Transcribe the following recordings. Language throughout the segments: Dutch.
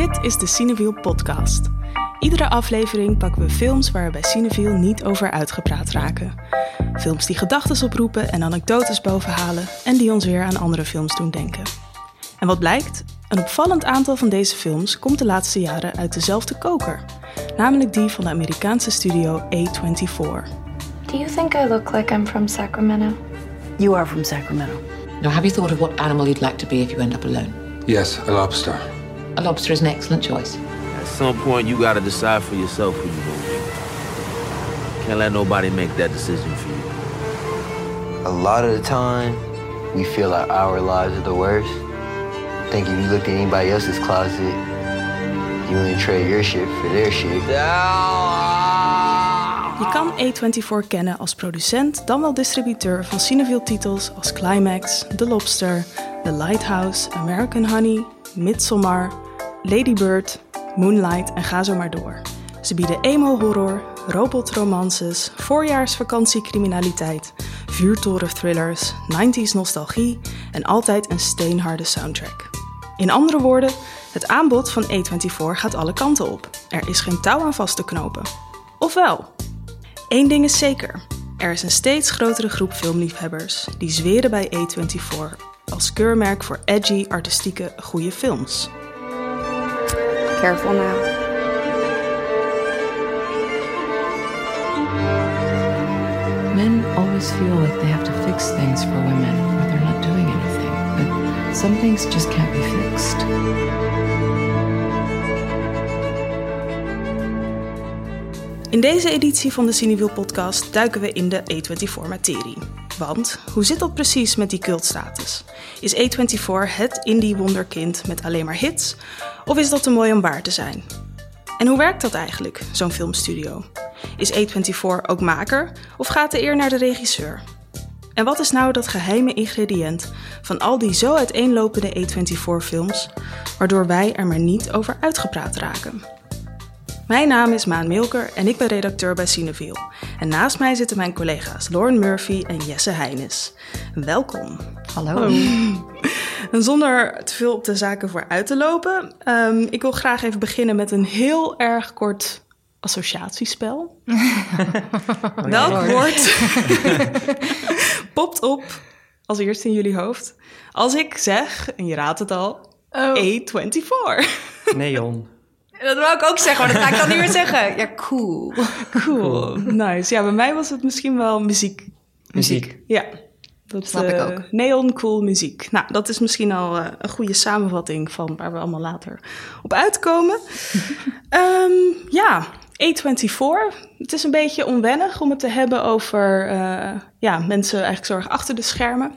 Dit is de Cineville podcast. Iedere aflevering pakken we films waar we bij Cineville niet over uitgepraat raken. Films die gedachten oproepen en anekdotes bovenhalen en die ons weer aan andere films doen denken. En wat blijkt? Een opvallend aantal van deze films komt de laatste jaren uit dezelfde koker, namelijk die van de Amerikaanse studio A24. Do you think I look like I'm from Sacramento? You are from Sacramento. Now, have you thought of what animal you'd like to be if you end up alone? Yes, a lobster. A lobster is an excellent choice. At some point, you gotta decide for yourself who you're gonna be. Can't let nobody make that decision for you. A lot of the time, we feel like our lives are the worst. I think if you looked at anybody else's closet, you wouldn't trade your shit for their shit. Je kan A24 kennen als producent, dan wel distributeur van Cineville titels als Climax, The Lobster, The Lighthouse, American Honey, Midsommar, Lady Bird, Moonlight en ga zo maar door. Ze bieden emo-horror, robotromances, voorjaarsvakantiecriminaliteit, vuurtoren-thrillers, 90s nostalgie en altijd een steenharde soundtrack. In andere woorden, het aanbod van A24 gaat alle kanten op. Er is geen touw aan vast te knopen. Ofwel? Eén ding is zeker. Er is een steeds grotere groep filmliefhebbers die zweren bij A24 als keurmerk voor edgy, artistieke, goede films. Careful now. Men always feel like they have to fix things for women or they're not doing anything. But some things just can't be fixed. In deze editie van de Cineville podcast duiken we in de A24-materie. Want hoe zit dat precies met die cultstatus? Is A24 het indie wonderkind met alleen maar hits? Of is dat te mooi om waar te zijn? En hoe werkt dat eigenlijk, zo'n filmstudio? Is A24 ook maker of gaat de eer naar de regisseur? En wat is nou dat geheime ingrediënt van al die zo uiteenlopende A24-films, waardoor wij er maar niet over uitgepraat raken? Mijn naam is Maan Milker en ik ben redacteur bij Cineville. En naast mij zitten mijn collega's Lauren Murphy en Jesse Heines. Welkom. Hallo. En zonder te veel op de zaken vooruit te lopen, um, ik wil graag even beginnen met een heel erg kort associatiespel. Welk woord popt op als eerste in jullie hoofd als ik zeg, en je raadt het al, Oh. A24? Neon. Dat wou ik ook zeggen, maar dat ga ik dan niet meer zeggen. Ja, cool. Cool, nice. Ja, bij mij was het misschien wel muziek. Muziek. Ja. Dat, Snap ik eh, ook. Neon cool muziek. Nou, dat is misschien al eh, een goede samenvatting van waar we allemaal later op uitkomen. Ehm, ja, A24. Het is een beetje onwennig om het te hebben over eh, ja, mensen eigenlijk zorg achter de schermen.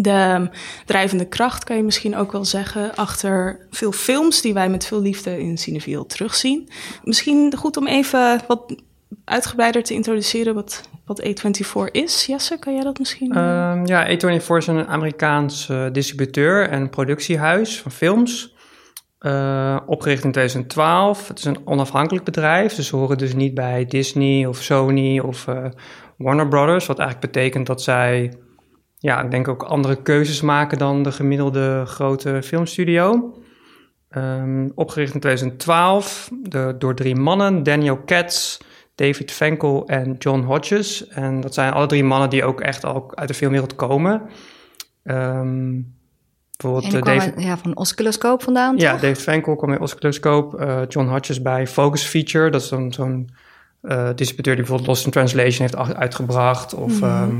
De drijvende kracht kan je misschien ook wel zeggen achter veel films die wij met veel liefde in Cineville terugzien. Misschien goed om even wat uitgebreider te introduceren wat, wat A24 is. Jesse, kan jij dat misschien? Ehm, ja, A24 is een Amerikaans eh, distributeur en productiehuis van films. Eh, opgericht in 2012. Het is een onafhankelijk bedrijf, dus ze horen dus niet bij Disney of Sony of Warner Brothers. Wat eigenlijk betekent dat zij, ja, ik denk ook andere keuzes maken dan de gemiddelde grote filmstudio. Ehm, opgericht in 2012 de, door drie mannen, Daniel Katz, David Fenkel en John Hodges. En dat zijn alle drie mannen die ook echt al uit de filmwereld komen. Ehm, bijvoorbeeld eh, David, uit- ja, van Oscilloscope vandaan, ja, toch? David Fenkel kwam bij Oscilloscope, eh, John Hodges bij Focus Feature. Dat is dan zo'n eh, distributeur die bijvoorbeeld Lost in Translation heeft uitgebracht. Of, ehm,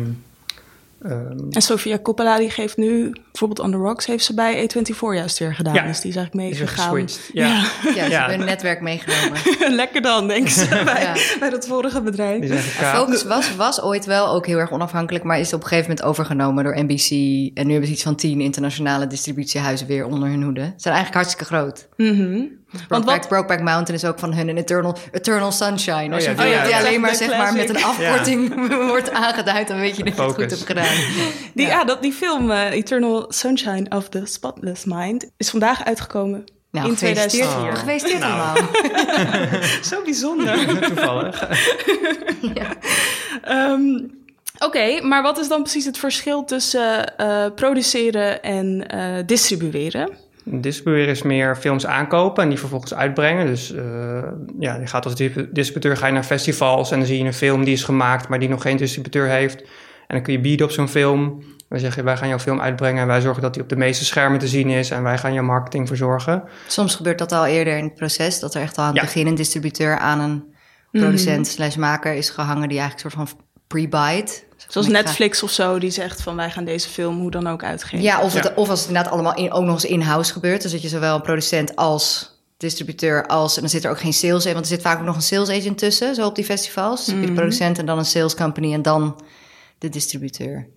ehm, En Sofia Coppola die geeft nu, bijvoorbeeld On The Rocks, heeft ze bij A24 juist weer gedaan. Ja. Dus die is eigenlijk is meegegaan. geswitcht. Ja. Ja, ze Ja. hebben hun netwerk meegenomen. Lekker dan, denk ze, bij, Ja. bij dat vorige bedrijf. Ja. Focus was, was ooit wel ook heel erg onafhankelijk, maar is op een gegeven moment overgenomen door NBC. En nu hebben ze iets van tien internationale distributiehuizen weer onder hun hoede. Ze zijn eigenlijk hartstikke groot. Mhm. Want Brokeback, wat, Brokeback Mountain is ook van hun en Eternal, Eternal Sunshine. Als Oh je ja, een film die- die ja. alleen maar zeg maar met een afkorting wordt aangeduid, dan weet je dat je het goed Focus. hebt gedaan. die, ja. dat, die film eh, Eternal Sunshine of the Spotless Mind is vandaag uitgekomen Nou, in gefeliciteerd. 2004. Gefeliciteerd Nou. allemaal. Zo bijzonder. Toevallig. Ehm, Oké, maar wat is dan precies het verschil tussen eh, produceren en eh, distribueren? Een distributeur is meer films aankopen en die vervolgens uitbrengen. Dus uh, ja, je gaat als distributeur ga je naar festivals en dan zie je een film die is gemaakt, maar die nog geen distributeur heeft. En dan kun je bieden op zo'n film. Wij zeggen, wij gaan jouw film uitbrengen en wij zorgen dat die op de meeste schermen te zien is en wij gaan jouw marketing verzorgen. Soms gebeurt dat al eerder in het proces, dat er echt al aan het begin een distributeur aan een producent mhm. slash maker is gehangen die eigenlijk een soort van pre-bite. Zoals Netflix of zo, die zegt van wij gaan deze film hoe dan ook uitgeven. Ja, of, het, of als het inderdaad allemaal in, ook nog eens in-house gebeurt. Dus dat je zowel een producent als distributeur als... en dan zit er ook geen sales want er zit vaak ook nog een sales agent tussen, zo op die festivals. Dus mm de producent en dan een sales company en dan de distributeur.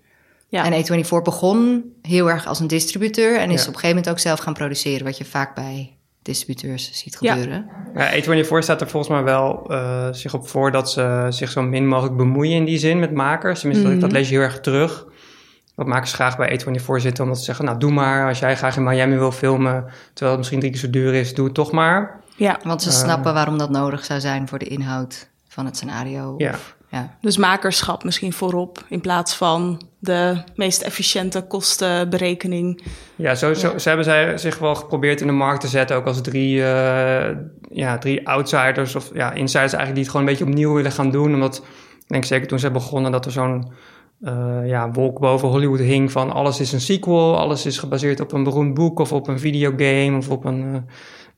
Ja. En A24 begon heel erg als een distributeur en is op een gegeven moment ook zelf gaan produceren, wat je vaak bij distributeurs ziet gebeuren. Ja, ja A24 staat er volgens mij wel uh, zich op voor dat ze zich zo min mogelijk bemoeien in die zin met makers. Tenminste, dat, dat, mhm. lees je heel erg terug. Wat makers graag bij A24 zitten, omdat ze zeggen, nou doe maar, als jij graag in Miami wil filmen, terwijl het misschien drie keer zo duur is, doe het toch maar. Ja, want ze uh, snappen waarom dat nodig zou zijn voor de inhoud van het scenario. Ja. Ja. Dus makerschap misschien voorop in plaats van de meest efficiënte kostenberekening. Ja, zo, zo, ze hebben zij zich wel geprobeerd in de markt te zetten, ook als drie, uh, ja, drie outsiders of ja, insiders eigenlijk die het gewoon een beetje opnieuw willen gaan doen. Omdat, ik denk zeker toen ze begonnen dat er zo'n uh, ja, wolk boven Hollywood hing van alles is een sequel, alles is gebaseerd op een beroemd boek of op een videogame of op een... Uh,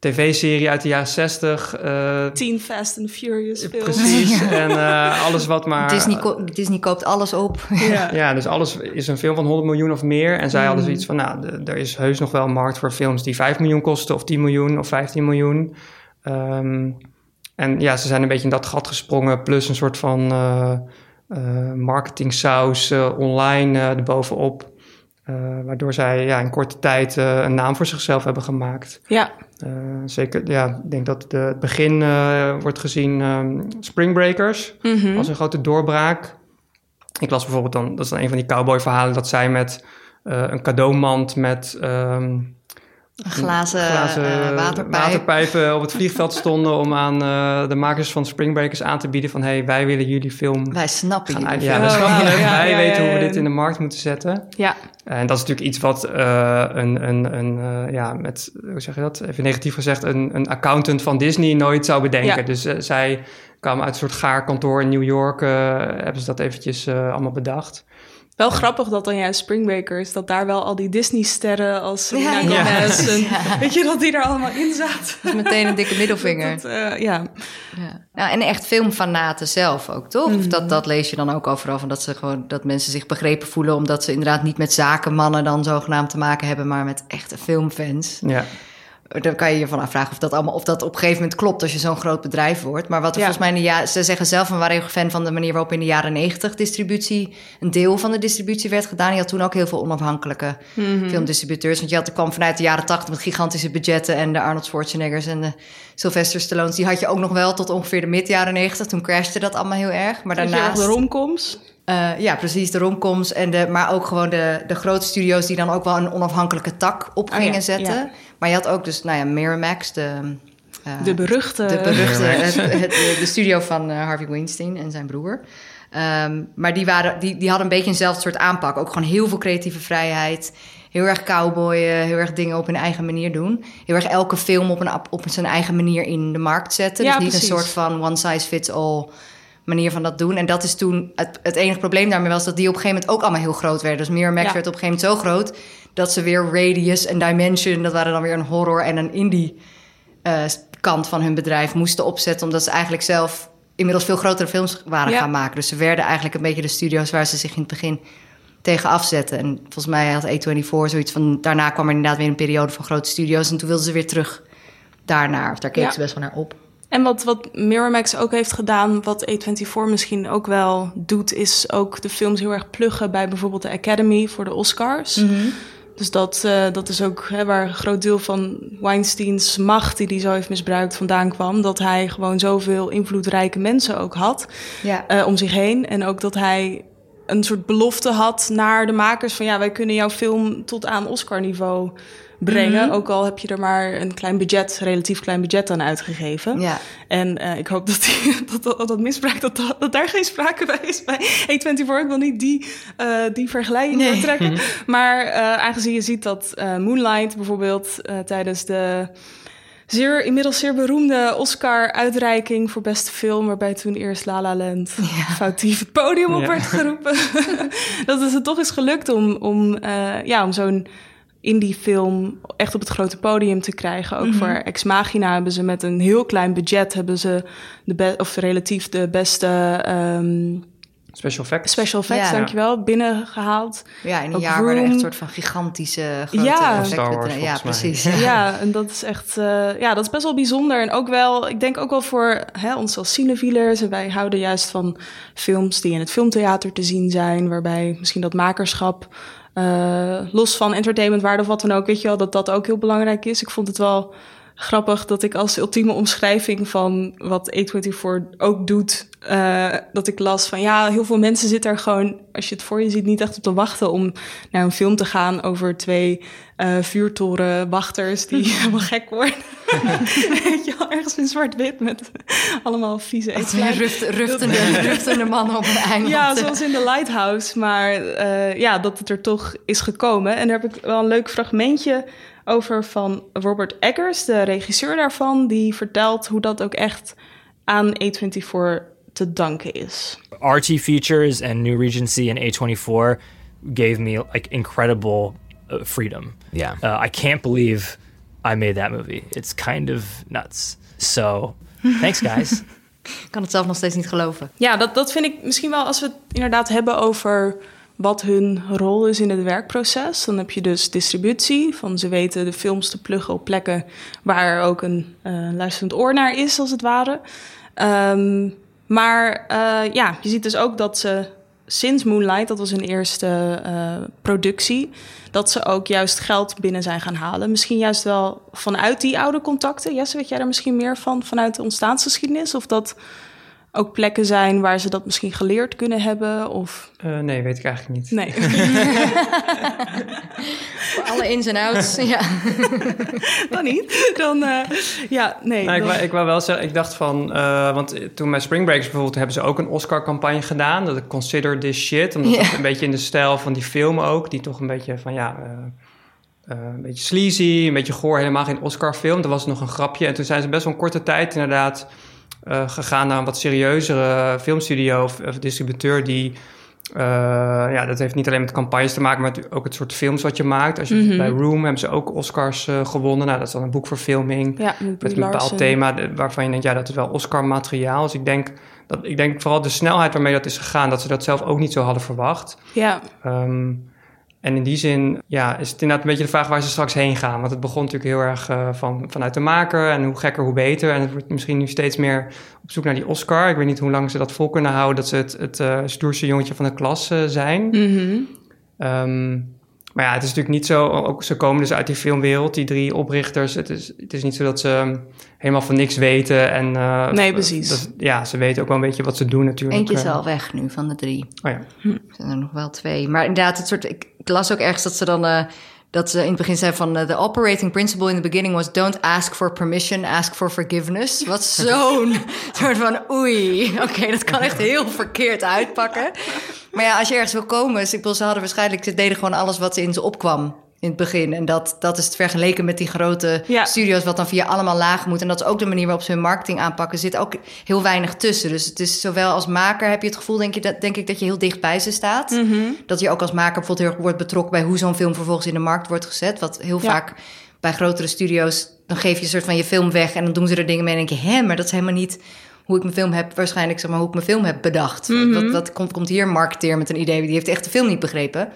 tv-serie uit de jaren 60. Uh, Teen Fast and Furious films. Precies. En uh, alles wat maar... Disney, ko Disney koopt alles op. ja. ja, dus alles is een film van 100 miljoen of meer. En zij mm. hadden zoiets van, nou, er is heus nog wel een markt voor films die 5 miljoen kosten... of 10 miljoen of 15 miljoen. Um, en ja, ze zijn een beetje in dat gat gesprongen... plus een soort van uh, marketing saus online erbovenop... Uh, waardoor zij ja, in korte tijd uh, een naam voor zichzelf hebben gemaakt. Ja. Uh, zeker, ja, ik denk dat de, het begin wordt gezien um, Spring Breakers mm -hmm. als een grote doorbraak. Ik las bijvoorbeeld dan, dat is dan een van die cowboy verhalen, dat zij met een cadeaumand met um, glazen, glazen uh, waterpijp. waterpijpen op het vliegveld stonden om aan uh, de makers van Springbreakers aan te bieden van hey, wij willen jullie film. Wij snappen jullie. Ja, wij snappen het. wij ja, weten hoe we dit in de markt moeten zetten. Ja. En dat is natuurlijk iets wat uh, een, een, een ja, met, hoe zeg je dat? Even negatief gezegd, een, een accountant van Disney nooit zou bedenken. Dus zij kwamen uit een soort gaarkantoor in New York, hebben ze dat eventjes allemaal bedacht. Wel grappig dat dan jij Springbreakers, dat daar wel al die Disney-sterren als Selena ja, Gomez en weet je dat die er allemaal in zaten. Dat is meteen een dikke middelvinger. dat, uh, ja. ja. Nou, en echt filmfanaten zelf ook, toch? Of dat, mhm. dat lees je dan ook overal van dat ze gewoon dat mensen zich begrepen voelen omdat ze inderdaad niet met zakenmannen dan zogenaamd te maken hebben, maar met echte filmfans. Ja dan kan je je van afvragen of dat allemaal of dat op een gegeven moment klopt als je zo'n groot bedrijf wordt. Maar wat er volgens mij in de jaren, ze zeggen zelf van waren heel fan van de manier waarop in de jaren negentig distributie, een deel van de distributie werd gedaan. Je had toen ook heel veel onafhankelijke mm filmdistributeurs. Want je had, kwam vanuit de jaren tachtig met gigantische budgetten en de Arnold Schwarzeneggers en de Sylvester Stallones. Die had je ook nog wel tot ongeveer de mid jaren negentig. Toen crashte dat allemaal heel erg. Maar daarnaast. de romcoms. Uh, ja, precies, de romcoms. En de, maar ook gewoon de, de grote studio's die dan ook wel een onafhankelijke tak op oh gingen zetten. Maar je had ook dus, nou ja, Miramax, de... Uh, de beruchte... De beruchte, het, het, de studio van uh, Harvey Weinstein en zijn broer. Um, maar die, waren, die, die hadden een beetje eenzelfde soort aanpak. Ook gewoon heel veel creatieve vrijheid. Heel erg cowboyen, heel erg dingen op hun eigen manier doen. Heel erg elke film op, een, op zijn eigen manier in de markt zetten. Ja, dus niet precies. een soort van one size fits all manier van dat doen. En dat is toen het, het enige probleem daarmee was dat die op een gegeven moment ook allemaal heel groot werden. Dus Miramax ja. werd op een gegeven moment zo groot dat ze weer Radius en Dimension, dat waren dan weer een horror en een indie uh, kant van hun bedrijf moesten opzetten, omdat ze eigenlijk zelf inmiddels veel grotere films waren gaan maken. Dus ze werden eigenlijk een beetje de studio's waar ze zich in het begin tegen afzetten. En volgens mij had A24 zoiets van... daarna kwam er inderdaad weer een periode van grote studio's... en toen wilden ze weer terug daarnaar. Of daar keken ze best wel naar op. En wat, wat Miramax ook heeft gedaan, wat A24 misschien ook wel doet, is ook de films heel erg pluggen bij bijvoorbeeld de Academy voor de Oscars. Mhm. Dus dat, uh, dat is ook hè, waar een groot deel van Weinsteins macht, die hij zo heeft misbruikt, vandaan kwam. Dat hij gewoon zoveel invloedrijke mensen ook had ja. uh, om zich heen. En ook dat hij een soort belofte had naar de makers van ja, wij kunnen jouw film tot aan Oscar-niveau brengen. Ook al heb je er maar een klein budget, relatief klein budget aan uitgegeven. Ja. En eh, ik hoop dat, die, dat, dat, dat misbruik, dat, dat, dat daar geen sprake bij is bij A24. Ik wil niet die, eh, die vergelijking Nee. trekken. Maar eh, aangezien je ziet dat Moonlight bijvoorbeeld tijdens de zeer, inmiddels zeer beroemde Oscar-uitreiking voor beste film, waarbij toen eerst La La Land foutief het podium op Ja. werd geroepen, dat het er toch is gelukt om, om, ja, om zo'n indie film echt op het grote podium te krijgen. Ook voor Ex Machina hebben ze met een heel klein budget hebben ze de be- of relatief de beste ehm, Special effects. special effects, Ja. dankjewel, binnengehaald. Ja, in een Ook jaar waren echt een soort van gigantische grote Ja. effecten. Star Wars, ja, precies. Ja, en dat is echt, eh, ja, dat is best wel bijzonder. En ook wel, ik denk ook wel voor hè, ons als cinefielers. En wij houden juist van films die in het filmtheater te zien zijn, waarbij misschien dat makerschap, los van entertainmentwaarde of wat dan ook, weet je wel, dat dat ook heel belangrijk is. Ik vond het wel grappig dat ik als ultieme omschrijving van wat A24 ook doet, eh, dat ik las van ja, heel veel mensen zitten er gewoon, als je het voor je ziet, niet echt op te wachten om naar een film te gaan over twee eh vuurtorenwachters die helemaal gek worden. Weet je wel, ergens in zwart-wit met allemaal vieze eetflyen. ruft, ruftende, ruftende mannen op een eiland. Ja, zoals in The Lighthouse. Maar eh, ja, dat het er toch is gekomen. En daar heb ik wel een leuk fragmentje over van Robert Eggers, de regisseur daarvan. Die vertelt hoe dat ook echt aan A24 te danken is. RT features and New Regency and A24 gave me like incredible uh, freedom. Yeah. Uh, I can't believe I made that movie. It's kind of nuts. So, thanks guys. Ik kan het zelf nog steeds niet geloven. Ja, dat, dat vind ik misschien wel als we het inderdaad hebben over wat hun rol is in het werkproces. Dan heb je dus distributie, van ze weten de films te pluggen op plekken waar er ook een eh, luisterend oor naar is, als het ware. Ehm, maar eh, ja, je ziet dus ook dat ze sinds Moonlight, dat was hun eerste eh, productie, dat ze ook juist geld binnen zijn gaan halen. Misschien juist wel vanuit die oude contacten. Jesse, weet jij daar misschien meer van, vanuit de ontstaansgeschiedenis? Of dat ook plekken zijn waar ze dat misschien geleerd kunnen hebben? Of Eh, nee, weet ik eigenlijk niet. nee. Voor alle ins en outs. ja. dan niet. Dan, eh, ja, nee. Nou, ik, wou, ik wou wel zeggen, ik dacht van, eh, want toen bij Spring Breakers bijvoorbeeld hebben ze ook een Oscar-campagne gedaan. Dat ik consider this shit, omdat het een beetje in de stijl van die film ook, die toch een beetje van ja, eh, eh, een beetje sleazy, een beetje goor, helemaal geen Oscar-film. Dat was nog een grapje. En toen zijn ze best wel een korte tijd inderdaad eh, gegaan naar een wat serieuzere filmstudio of, of distributeur die. eh, ja, dat heeft niet alleen met campagnes te maken, maar ook het soort films wat je maakt. Als je Mhm. bij Room hebben ze ook Oscars eh, gewonnen. Nou, dat is dan een boekverfilming ja, met, een bepaald thema waarvan je denkt, ja, dat is wel Oscar-materiaal. Dus ik denk, dat, ik denk vooral de snelheid waarmee dat is gegaan, dat ze dat zelf ook niet zo hadden verwacht. Ja, Ehm, en in die zin ja, is het inderdaad een beetje de vraag waar ze straks heen gaan. Want het begon natuurlijk heel erg eh, van, vanuit de maker en hoe gekker, hoe beter. En het wordt misschien nu steeds meer op zoek naar die Oscar. Ik weet niet hoe lang ze dat vol kunnen houden, dat ze het, het eh, stoerste jongetje van de klas eh, zijn. Ehm, maar ja, het is natuurlijk niet zo. Ook, ze komen dus uit die filmwereld, die drie oprichters. Het is, het is niet zo dat ze helemaal van niks weten. En, eh, Nee, precies. dat- ja, ze weten ook wel een beetje wat ze doen natuurlijk. Eentje is Eh, al weg nu van de drie. Oh ja. Er zijn er nog wel twee. Maar inderdaad, het soort, ik, ik las ook ergens dat ze dan... eh, dat ze in het begin zei van... eh, the operating principle in the beginning was... don't ask for permission, ask for forgiveness. Wat zo'n soort van... oei, oké, dat kan echt heel verkeerd uitpakken. Maar ja, als je ergens wil komen... Ik bedoel, ze hadden waarschijnlijk... ze deden gewoon alles wat in ze opkwam in het begin. En dat, dat is het vergeleken met die grote Ja. studio's... wat dan via allemaal lagen moet. En dat is ook de manier waarop ze hun marketing aanpakken. Er zit ook heel weinig tussen. Dus het is zowel als maker heb je het gevoel... denk, je, dat, denk ik dat je heel dicht bij ze staat. Mhm. Dat je ook als maker bijvoorbeeld heel erg wordt betrokken... bij hoe zo'n film vervolgens in de markt wordt gezet. Wat heel Ja. vaak bij grotere studio's... dan geef je een soort van je film weg... en dan doen ze er dingen mee en denk je... hè, maar dat is helemaal niet hoe ik mijn film heb... waarschijnlijk zeg maar hoe ik mijn film heb bedacht. Mhm. Wat, wat komt, komt hier een marketeer met een idee... die heeft echt de film niet begrepen...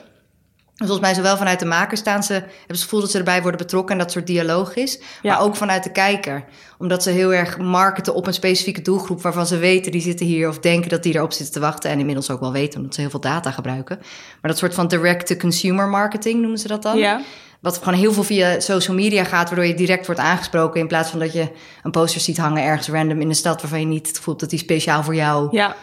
Dus Volgens mij zowel vanuit de maker staan ze, hebben ze het gevoel dat ze erbij worden betrokken en dat soort dialoog is. Ja. Maar ook vanuit de kijker. Omdat ze heel erg marketen op een specifieke doelgroep waarvan ze weten die zitten hier of denken dat die erop zitten te wachten. En inmiddels ook wel weten omdat ze heel veel data gebruiken. Maar dat soort van direct-to-consumer marketing noemen ze dat dan. ja. Wat gewoon heel veel via social media gaat, waardoor je direct wordt aangesproken. In plaats van dat je een poster ziet hangen ergens random in de stad waarvan je niet het gevoel hebt dat die speciaal voor jou ja.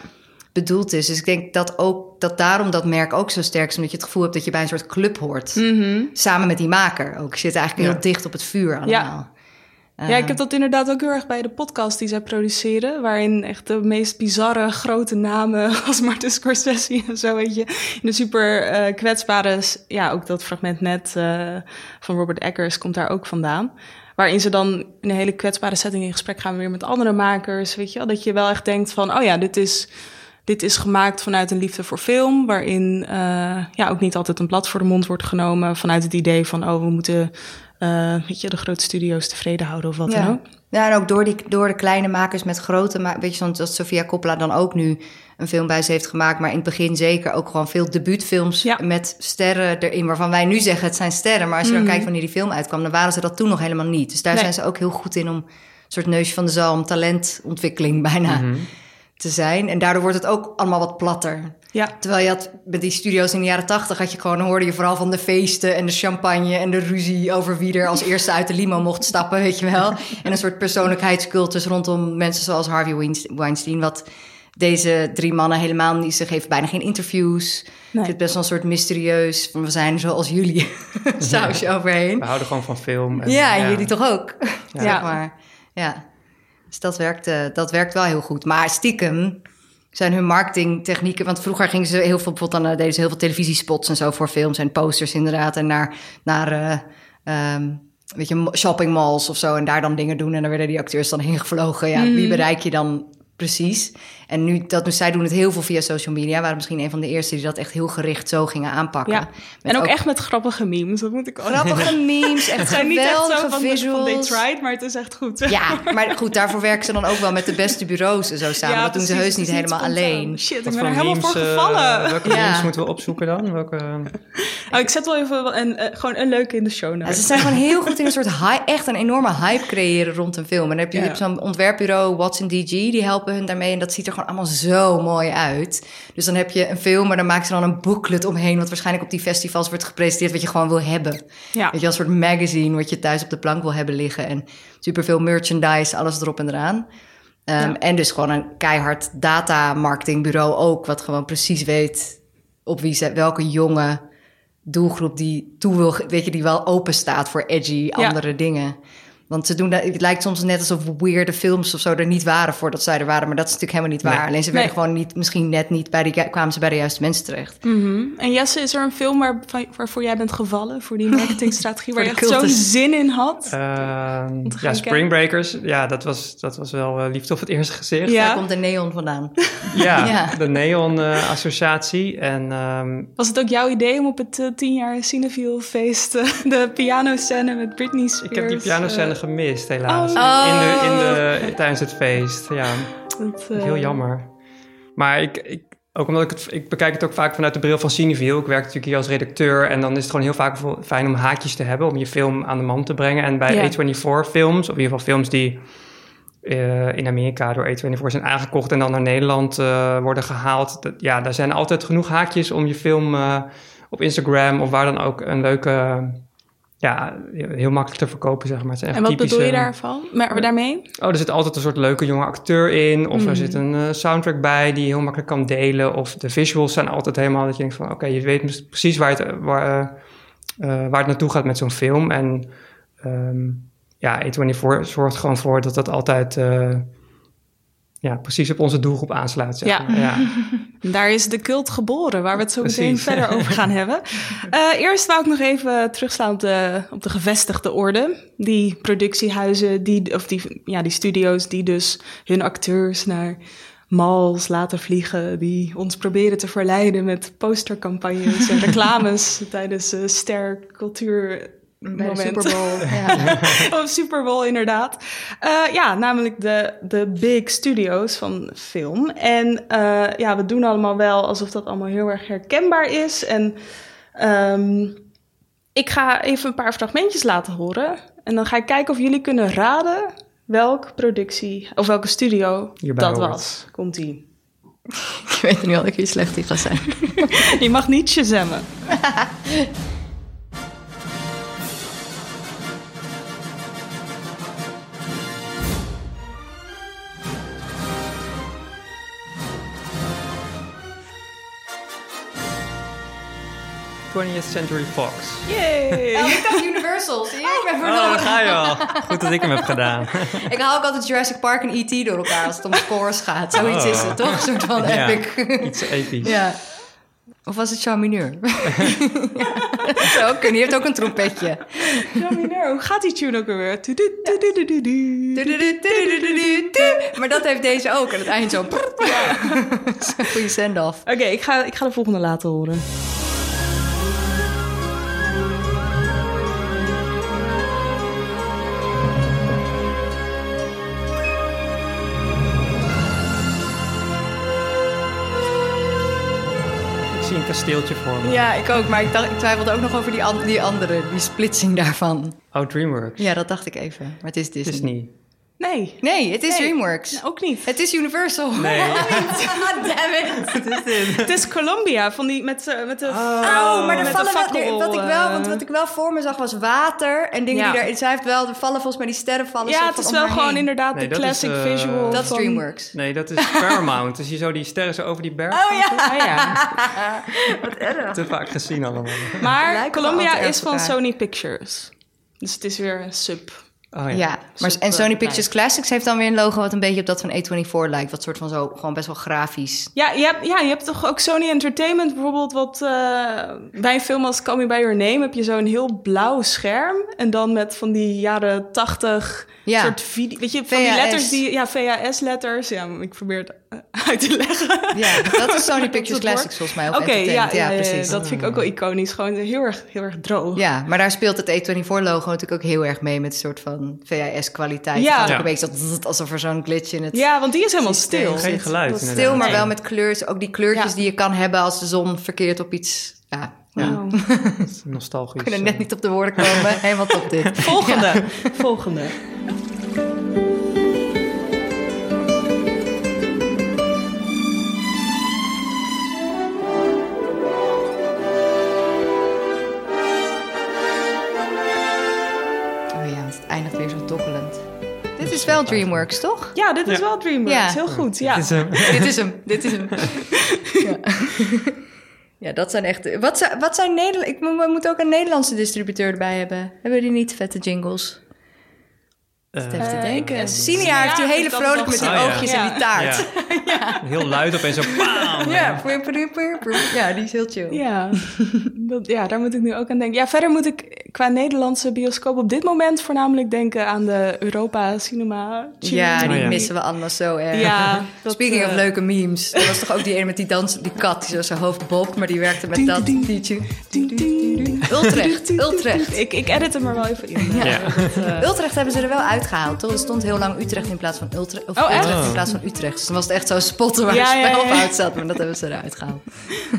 bedoeld is. Dus ik denk dat ook dat daarom dat merk ook zo sterk is, omdat je het gevoel hebt dat je bij een soort club hoort. Samen met die maker ook. Je zit eigenlijk heel dicht op het vuur allemaal. Ja, ik heb dat inderdaad ook heel erg bij de podcast die zij produceren. Waarin echt de meest bizarre grote namen als Martin Scorsese en zo, weet je. In de super eh, kwetsbare, ja, ook dat fragment net eh, van Robert Eggers komt daar ook vandaan. Waarin ze dan in een hele kwetsbare setting in gesprek gaan weer met andere makers, weet je wel. Dat je wel echt denkt van, oh ja, dit is... Dit is gemaakt vanuit een liefde voor film, waarin uh, ja, ook niet altijd een blad voor de mond wordt genomen. Vanuit het idee van, oh, we moeten uh, weet je, de grote studio's tevreden houden of wat ja. dan ook. Ja, en ook door, die, door de kleine makers met grote makers. Weet je, zoals dat Sofia Coppola dan ook nu een film bij ze heeft gemaakt. Maar in het begin zeker ook gewoon veel debuutfilms Ja. met sterren erin. Waarvan wij nu zeggen het zijn sterren. Maar als je dan Mhm. kijkt wanneer die film uitkwam, dan waren ze dat toen nog helemaal niet. Dus daar Nee. zijn ze ook heel goed in om een soort neusje van de zalm, talentontwikkeling bijna te zijn. En daardoor wordt het ook allemaal wat platter. Ja. Terwijl je had bij die studio's in de jaren tachtig had je gewoon hoorde je vooral van de feesten en de champagne en de ruzie over wie er als eerste uit de limo mocht stappen, weet je wel. En een soort persoonlijkheidscultus rondom mensen zoals Harvey Weinst- Weinstein, wat deze drie mannen helemaal niet. Ze geven bijna geen interviews. Nee. Het is best wel een soort mysterieus van we zijn zoals jullie sausje overheen. We houden gewoon van film. en- Ja, en jullie toch ook? Ja. zeg maar. Ja. Dus dat werkt, dat werkt wel heel goed. Maar stiekem zijn hun marketingtechnieken... Want vroeger gingen ze heel veel... Bijvoorbeeld dan eh, deden ze heel veel televisiespots en zo voor films... en posters inderdaad. En naar, naar ehm, weet je, shoppingmalls of zo... en daar dan dingen doen. En dan werden die acteurs dan heen gevlogen. Ja, wie bereik je dan precies? En nu, dat, dus zij doen het heel veel via social media. Waren misschien een van de eerste die dat echt heel gericht zo gingen aanpakken. Ja. En ook, echt met grappige memes, dat moet ik ook grappige memes. Echt Het zijn niet echt zo van, de- visuals. van they tried, maar het is echt goed. Ja, maar goed, daarvoor werken ze dan ook wel met de beste bureaus en zo samen. Ja, dat doen ze heus niet helemaal spontaan. alleen. Shit, ik ben er helemaal memes, voor eh, gevallen. welke Ja. memes moeten we opzoeken dan? Welke, Oh, ik zet wel even een, eh, gewoon een leuke in de show Ja, ze zijn gewoon heel goed in een soort hype, echt een enorme hype creëren rond een film. En dan heb je, Ja. zo'n ontwerpbureau, Watson DG, die helpen hun daarmee. En dat ziet er gewoon allemaal zo mooi uit. Dus dan heb je een film, maar dan maken ze dan een booklet omheen, wat waarschijnlijk op die festivals wordt gepresenteerd, wat je gewoon wil hebben. Ja. Weet je, als soort magazine wat je thuis op de plank wil hebben liggen. En superveel merchandise, alles erop en eraan. Ehm, Ja. En dus gewoon een keihard data marketingbureau ook, wat gewoon precies weet op wie ze, welke jonge doelgroep die toe wil, weet je, die wel open staat voor edgy Ja. andere dingen. Want ze doen dat, het lijkt soms net alsof weirde films of zo er niet waren voordat zij er waren, maar dat is natuurlijk helemaal niet waar. Nee. Alleen ze werden Nee. gewoon niet, misschien net niet bij die, kwamen ze bij de juiste mensen terecht. Mhm. En Jesse, is er een film waar, waarvoor jij bent gevallen? Voor die marketingstrategie, waar je echt zo'n zin in had? Gaan ja. Spring Breakers. Ja, dat was, dat was wel eh, liefde op het eerste gezicht. Ja. Daar komt de neon vandaan. Ja, Ja. de Neon eh, Associatie. En ehm, Was het ook jouw idee om op het eh, 10 jaar Cineville feest de pianoscène met Britney Spears... ik heb die pianoscène gemist, helaas. Oh. In de, in de, tijdens het feest. Ja, dat, eh, heel jammer. Maar ik, ik, ook omdat ik het, ik bekijk het ook vaak vanuit de bril van Cineville. Ik werk natuurlijk hier als redacteur. En dan is het gewoon heel vaak fijn om haakjes te hebben. Om je film aan de man te brengen. En bij Ja. A24 films, of in ieder geval films die eh, in Amerika door A24 zijn aangekocht. En dan naar Nederland eh, worden gehaald. Dat, ja, daar zijn altijd genoeg haakjes om je film op Instagram of waar dan ook een leuke... ja, heel makkelijk te verkopen, zeg maar. Het zijn echt En wat bedoel je daarvan? Maar, daarmee? Oh, er zit altijd een soort leuke jonge acteur in. Of er zit een eh, soundtrack bij die je heel makkelijk kan delen. Of de visuals zijn altijd helemaal dat je denkt van... Oké, je weet precies waar het, waar, eh, eh, waar het naartoe gaat met zo'n film. En ehm, ja, A24 zorgt gewoon voor dat dat altijd... ja, precies op onze doelgroep aansluit. Zeg Ja. maar. ja. Daar is de cult geboren, waar we het zo meteen verder over gaan hebben. Eh, eerst wou ik nog even terugslaan op de, op de gevestigde orde. Die productiehuizen, die, of die, ja, die studio's die dus hun acteurs naar malls laten vliegen. Die ons proberen te verleiden met postercampagnes en reclames tijdens uh, ster Bij de Super Bowl. ja. oh, Super Bowl, inderdaad. Uh, ja, namelijk de, de big studios van film. En uh, ja, we doen allemaal wel alsof dat allemaal heel erg herkenbaar is. En um, ik ga even een paar fragmentjes laten horen. En dan ga ik kijken of jullie kunnen raden welke productie of welke studio Hierbij dat hoort. was. Komt-ie. Ik weet nu al dat je slecht in gaat zijn. Je mag niet shazammen. 20th Century Fox. Yay! Oh, ik dacht Universal. Zie je? Ik ben Oh, daar ga je al. Goed dat ik hem heb gedaan. Ik haal ook altijd Jurassic Park en E.T. door elkaar als het om scores gaat. Zoiets Oh. is het, toch? Een soort van Ja, epic. Iets episch. Ja. Of was het Jean Mineur? ja, dat zou ook kunnen. Die heeft ook een trompetje. Jamineur, hoe gaat die tune ook? Oké, Maar dat heeft deze ook. Aan het eind zo. Ja. Zo'n goede send-off. ik, ga, ik ga de volgende laten horen. Een kasteeltje voor me. Ja, ik ook. Maar ik, dacht, ik twijfelde ook nog over die, an- die andere. Die splitsing daarvan. Oh, DreamWorks. Ja, dat dacht ik even. Maar het is Disney. Disney. Nee, Nee, het is Nee. DreamWorks. ook niet. Het is Universal. Nee. God damn it. Het is Columbia, van die met, eh, met de Oh, maar er vallen wel, wat ik wel, eh, want wat ik wel voor me zag was water en dingen Ja. die daar. Zij heeft wel, er vallen volgens mij die sterren vallen. Ja, het is wel gewoon heen. inderdaad Nee, de is, classic eh, visual Dat is van- DreamWorks. Nee, dat is Paramount. Dus je zo die sterren zo over die berg. Oh ja. Ah, ja. Te vaak gezien allemaal. Maar Columbia is van. Sony Pictures. Dus het is weer een sub. Oh ja. Ja, maar, en Sony Pictures Classics heeft dan weer een logo wat een beetje op dat van A24 lijkt. Wat soort van zo, gewoon best wel grafisch. Ja je, hebt, ja, je hebt toch ook Sony Entertainment bijvoorbeeld, wat eh, bij een film als Call Me By Your Name heb je zo'n heel blauw scherm. En dan met van die jaren tachtig Ja. soort video, weet je, van die letters die, ja, VHS-letters. Ja, ik probeer het uit te leggen. Ja, dat is Sony Pictures Classics volgens mij. Oké, ja, Entertainment. ja, ja, precies. dat vind ik ook wel iconisch. Gewoon heel erg, heel erg droog. Ja, maar daar speelt het A24-logo natuurlijk ook heel erg mee met een soort van VHS-kwaliteit. Ja. Het gaat ook Ja. een beetje zzzt, alsof er zo'n glitch in het Ja, want die is helemaal stil. zit. Geen geluid, Dat inderdaad. Stil, maar wel met kleurs. Ook die kleurtjes Ja. die je kan hebben als de zon verkeerd op iets... Ja, ja. Wow. Nostalgisch. We kunnen net niet op de woorden komen. Helemaal top dit. Volgende, volgende. Is wel DreamWorks, toch? Ja, dit is wel DreamWorks. Ja. Heel goed. Ja. Dit is hem. dit is hem. Dit is hem. ja. ja, dat zijn echt... Wat zijn, wat zijn Nederland... Ik, moet- we moeten ook een Nederlandse distributeur erbij hebben. Hebben die niet vette jingles? Even te Eh, denken. Cinia heeft die hele vrolijk met die oogjes Ja. en die taart. Ja. Heel luid opeens zo bam. Ja, ja, die is heel chill. Ja, dat, ja, daar moet ik nu ook aan denken. Ja, verder moet ik qua Nederlandse bioscoop op dit moment voornamelijk denken aan de Europa Cinema. Ja, die Oh ja. missen we allemaal zo erg. Ja, dat, Speaking of leuke memes. Er was toch ook die ene met die dans, die kat die zo zijn hoofd bobt, maar die werkte met dat liedje. Utrecht, Utrecht. Ik, ik edit hem er wel even in. Ja. Dat, Utrecht hebben ze er wel uitgehaald, toch? Er stond heel lang Utrecht in plaats van Utrecht. Of Oh, echt? Utrecht in plaats van Utrecht. Dus dan was het echt zo spotten waar Ja, het spel ja, zat. Maar dat hebben ze eruit gehaald.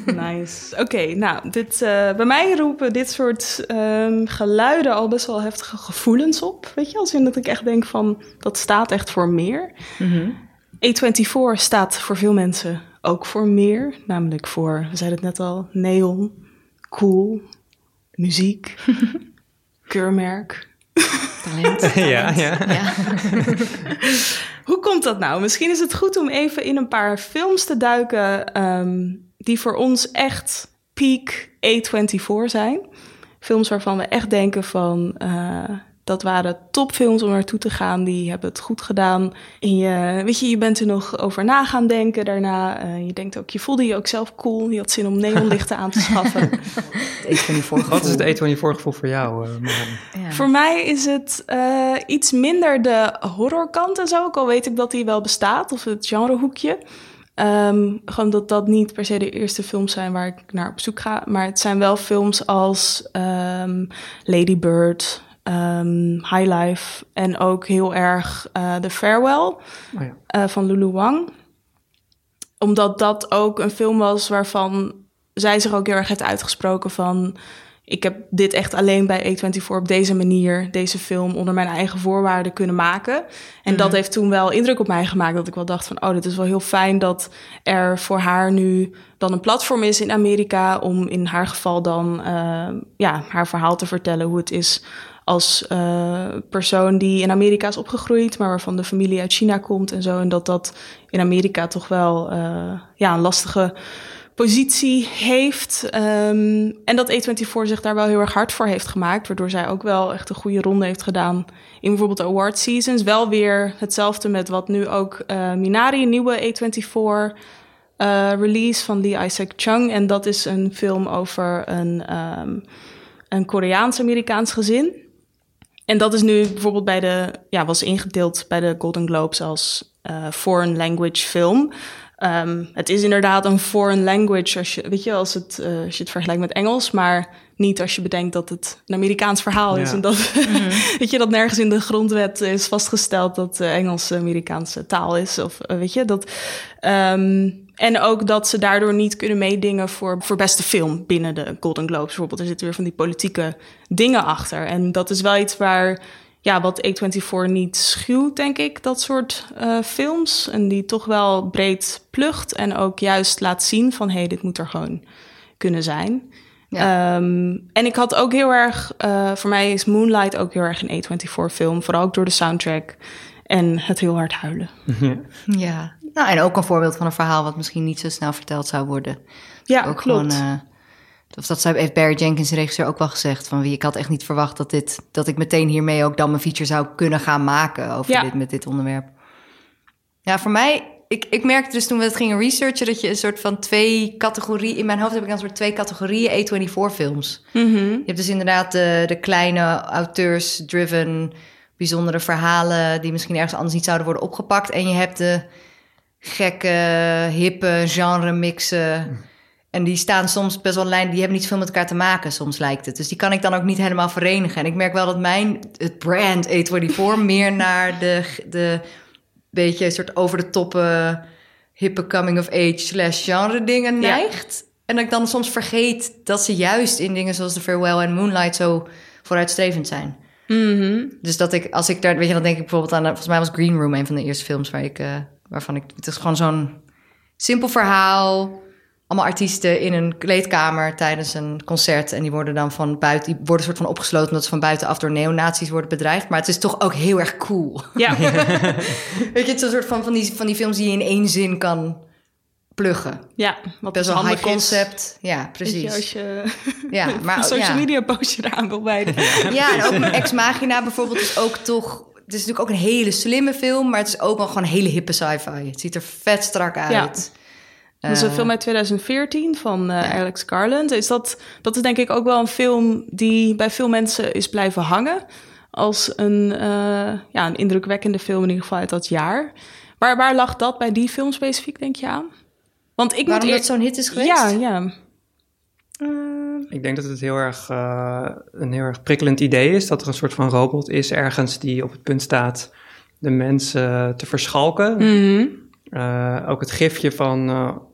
Nice. Oké, nou, dit, eh, bij mij roepen dit soort ehm, geluiden al best wel heftige gevoelens op. Weet je, als in dat ik echt denk van, dat staat echt voor meer. A24 staat voor veel mensen ook voor meer. Namelijk voor, we zeiden het net al, neon, cool, muziek, keurmerk. Talent. Ja, ja. Ja. Hoe komt dat nou? Misschien is het goed om even in een paar films te duiken ehm, die voor ons echt peak A24 zijn. Films waarvan we echt denken van eh, dat waren topfilms om naartoe te gaan. Die hebben het goed gedaan. En je, weet je, je bent er nog over na gaan denken daarna. Eh, je denkt ook, je voelde je ook zelf cool. Je had zin om neonlichten aan te schaffen. Wat is het E24 gevoel voor jou, eh? Ja. Voor mij is het eh, iets minder de horrorkant en zo. Ook al weet ik dat die wel bestaat, of het genrehoekje. Ehm gewoon dat dat niet per se de eerste films zijn waar ik naar op zoek ga. Maar het zijn wel films als ehm, Lady Bird, ehm, High Life en ook heel erg eh The Farewell Oh ja. eh, van Lulu Wang. Omdat dat ook een film was waarvan zij zich ook heel erg heeft uitgesproken van... ik heb dit echt alleen bij A24 op deze manier, deze film... onder mijn eigen voorwaarden kunnen maken. En dat heeft toen wel indruk op mij gemaakt... dat ik wel dacht van, oh, dit is wel heel fijn dat er voor haar nu... dan een platform is in Amerika om in haar geval dan eh, ja, haar verhaal te vertellen... hoe het is als eh, persoon die in Amerika is opgegroeid, maar waarvan de familie uit China komt en zo. En dat dat in Amerika toch wel eh, ja, een lastige positie heeft. Ehm, en dat A24 zich daar wel heel erg hard voor heeft gemaakt. Waardoor zij ook wel echt een goede ronde heeft gedaan in bijvoorbeeld de award seasons. Wel weer hetzelfde met wat nu ook eh, Minari, een nieuwe A24 eh, release van Lee Isaac Chung. En dat is een film over een, ehm, een Koreaans-Amerikaans gezin. En dat is nu bijvoorbeeld bij de, ja, was ingedeeld bij de Golden Globes als uh, foreign language film. Um, het is inderdaad een foreign language als je, weet je, als, het, uh, als je het vergelijkt met Engels, maar niet als je bedenkt dat het een Amerikaans verhaal is. En dat, mm. weet je, dat nergens in de grondwet is vastgesteld dat uh, Engels Amerikaanse taal is. Of weet je, dat. Um, en ook dat ze daardoor niet kunnen meedingen voor, voor beste film binnen de Golden Globes bijvoorbeeld. Er zitten weer van die politieke dingen achter. En dat is wel iets waar, ja, wat A24 niet schuwt, denk ik, dat soort uh, films. En die toch wel breed plucht en ook juist laat zien van, hé, hey, dit moet er gewoon kunnen zijn. Ja. Um, en ik had ook heel erg, uh, voor mij is Moonlight ook heel erg een A24 film. Vooral ook door de soundtrack en het heel hard huilen. Ja, nou, en ook een voorbeeld van een verhaal wat misschien niet zo snel verteld zou worden. Ja, ook klopt. Gewoon, uh, of dat heeft Barry Jenkins, de regisseur, ook wel gezegd. Van wie ik had echt niet verwacht dat, dit, dat ik meteen hiermee ook dan mijn feature zou kunnen gaan maken over ja. dit, met dit onderwerp. Ja, voor mij, ik, ik merkte dus toen we het gingen researchen dat je een soort van twee categorieën, in mijn hoofd heb ik een soort twee categorieën A24 films. Mm -hmm. Je hebt dus inderdaad de, de kleine auteurs-driven, bijzondere verhalen die misschien ergens anders niet zouden worden opgepakt. En je hebt de gekke, hippe genre mixen. En die staan soms best wel lijn, die hebben niet zoveel met elkaar te maken, soms lijkt het. Dus die kan ik dan ook niet helemaal verenigen. En ik merk wel dat mijn, het brand A24 meer naar de, de beetje soort over de toppen hippe coming of age slash genre dingen neigt. Ja. En dat ik dan soms vergeet dat ze juist in dingen zoals The Farewell en Moonlight zo vooruitstrevend zijn. Mm -hmm. Dus dat ik, als ik daar, weet je, dan denk ik bijvoorbeeld aan, volgens mij was Green Room een van de eerste films waar ik, uh, waarvan ik, het is gewoon zo'n simpel verhaal. Allemaal artiesten in een kleedkamer tijdens een concert. En die worden dan van buiten, die worden soort van opgesloten omdat ze van buitenaf door neonazies worden bedreigd. Maar het is toch ook heel erg cool. Ja. weet je, het is een soort van, van, die, van die films die je in één zin kan pluggen. Ja, wat best wel high concept. Ja, precies. Je, als je ja, maar, een social ja. media postje eraan wil wijden. Ja, en ook Ex Machina bijvoorbeeld is ook toch... Het is natuurlijk ook een hele slimme film, maar het is ook wel gewoon een hele hippe sci-fi. Het ziet er vet strak uit. Ja. Dat is een film uit 2014 van uh, ja. Alex Garland. Is dat, dat is denk ik ook wel een film die bij veel mensen is blijven hangen. Als een, uh, ja, een indrukwekkende film in ieder geval uit dat jaar. Waar, waar lag dat bij die film specifiek, denk je aan? Want ik Waarom moet dat zo'n hit is geweest? Ja, ja. Uh, ik denk dat het heel erg, uh, een heel erg prikkelend idee is. Dat er een soort van robot is ergens die op het punt staat de mensen te verschalken. Mm -hmm. Uh, ook het gifje van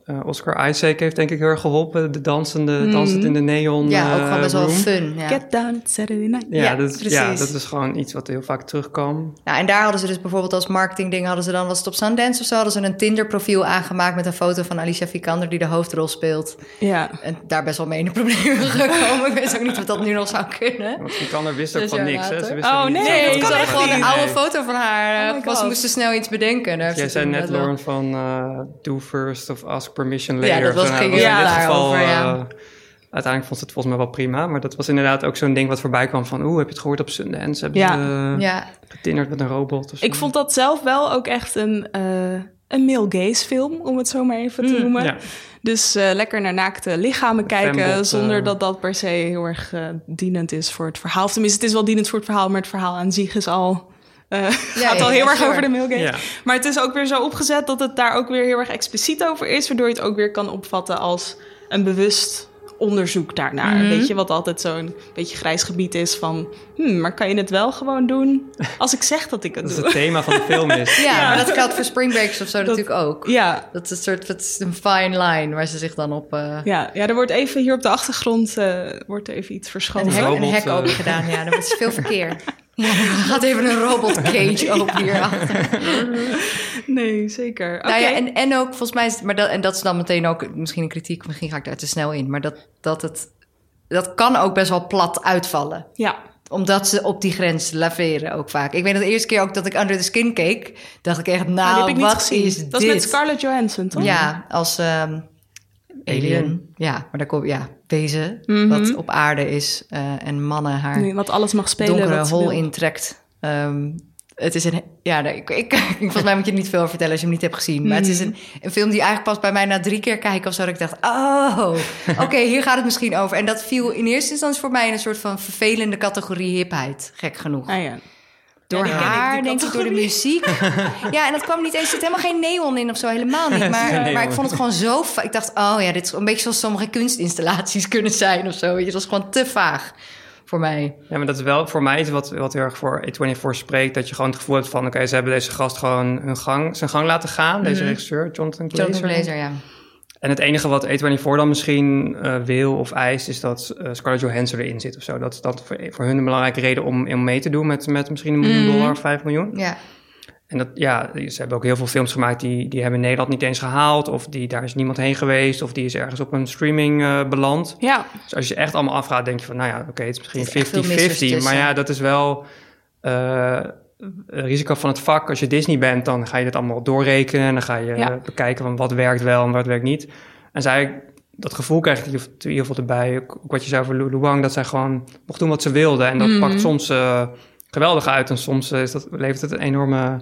uh, Oscar Isaac heeft denk ik heel erg geholpen. De dansende, mm. dansend in de neon Ja, ook gewoon best wel room. fun. Ja. Get down Saturday night. Ja, Ja, dat, precies. ja, dat is gewoon iets wat heel vaak terugkwam. Nou, en daar hadden ze dus bijvoorbeeld als marketingding... hadden ze dan, was het op Sundance of zo... hadden ze een Tinder-profiel aangemaakt met een foto van Alicia Vikander... die de hoofdrol speelt. Ja. En daar best wel mee in de problemen gekomen. ik weet ook niet of dat nu nog zou kunnen. Want Vikander wist ook van jaar niks. Hè? Ze wist Oh, nee, Nee, dat kan gewoon een oude Nee. foto van haar. Oh ze God. moesten snel iets bedenken. Jij ze zei net, Lauren, van eh, do first of ask permission Ja, later. dat was- Nou, ging in ja, dit geval, daarover, ja. eh, uiteindelijk vond ze het volgens mij wel prima. Maar dat was inderdaad ook zo'n ding wat voorbij kwam van... Oeh, heb je het gehoord op Sundance? Hebben Ja. ze eh, Ja, getinderd met een robot? of zo? Ik vond dat zelf wel ook echt een, uh, een male gaze film, om het zo maar even te noemen. Ja. Dus uh, lekker naar naakte lichamen kijken, Fembot, zonder uh, dat dat per se heel erg uh, dienend is voor het verhaal. Of tenminste, het is wel dienend voor het verhaal, maar het verhaal aan zich is al... Uh, gaat ja, al heel ja, erg sure. over de. Ja. Maar het is ook weer zo opgezet dat het daar ook weer heel erg expliciet over is, waardoor je het ook weer kan opvatten als een bewust onderzoek daarnaar. Mhm. Weet je, wat altijd zo'n beetje grijs gebied is van... Hmm, maar kan je het wel gewoon doen als ik zeg dat ik het Dat is doe? het thema van de film is. ja, maar dat geldt voor Spring Breakers of zo natuurlijk ook. Ja, Dat is een soort dat is een fine line waar ze zich dan op... uh, ja, ja, er wordt even hier op de achtergrond uh, wordt er even iets een, verschoven. hek, een hek eh. open gedaan. Ja, er is veel verkeer. Ja, er gaat even een robot cage open hierachter. Nee, zeker. Oké. Nou ja, en, en ook volgens mij, is, maar dat, en dat is dan meteen ook misschien een kritiek, misschien ga ik daar te snel in, maar dat, dat het, dat kan ook best wel plat uitvallen. ja. Omdat ze op die grens laveren ook vaak. Ik weet dat de eerste keer ook dat ik Under the Skin keek, dacht ik echt, nou, heb ik niet wat gezien. is dat dit? is met Scarlett Johansson, toch? Ja, als, um, Alien. Ja, maar daar komt ja, wezen Mhm. wat op aarde is eh, en mannen haar Nee, Wat alles mag spelen. donkere wat ze hol intrekt. Ehm, het is een... Ja, nee, ik, ik, volgens mij moet je niet veel over vertellen als je hem niet hebt gezien. Maar het is Mhm. een, een film die eigenlijk pas bij mij na drie keer kijken of zo... dat ik dacht, oh, oké, hier gaat het misschien over. En dat viel in eerste instantie voor mij in een soort van vervelende categorie hipheid. Gek genoeg. Ah, ja. Door ik, haar, denk ik, door de muziek. ja, en dat kwam niet eens... Er zit helemaal geen neon in of zo, helemaal niet. Maar, maar ik vond het gewoon zo... Ik dacht, oh ja, dit is een beetje zoals sommige kunstinstallaties kunnen zijn of zo. Het was gewoon te vaag voor mij. Ja, maar dat is wel voor mij iets wat, wat heel erg voor A24 spreekt. Dat je gewoon het gevoel hebt van... oké, ze hebben deze gast gewoon hun gang, zijn gang laten gaan. Deze regisseur, Jonathan Glazer. Jonathan Glazer, ja. En het enige wat A24 dan misschien eh, wil of eist... is dat eh, Scarlett Johansson erin zit of zo. Dat is dat voor, voor hun een belangrijke reden om, om mee te doen... met, met misschien een miljoen dollar of vijf miljoen. Ja, En dat, ja, ze hebben ook heel veel films gemaakt... die, die hebben in Nederland niet eens gehaald... of die, daar is niemand heen geweest... of die is ergens op een streaming eh, beland. Ja, Dus als je echt allemaal afgaat, denk je van, nou ja, oké, het is misschien missers 50-50. Maar ja, dat is wel risico van het vak. Als je Disney bent, dan ga je dit allemaal doorrekenen. En dan ga je Ja. eh, bekijken van wat werkt wel en wat werkt niet. En zij, dat gevoel krijg ik in ieder geval erbij. Ook wat je zei over Lu Luang, dat zij gewoon mocht doen wat ze wilde. En dat Mhm. pakt soms eh, geweldig uit. En soms eh, is dat, levert het een enorme,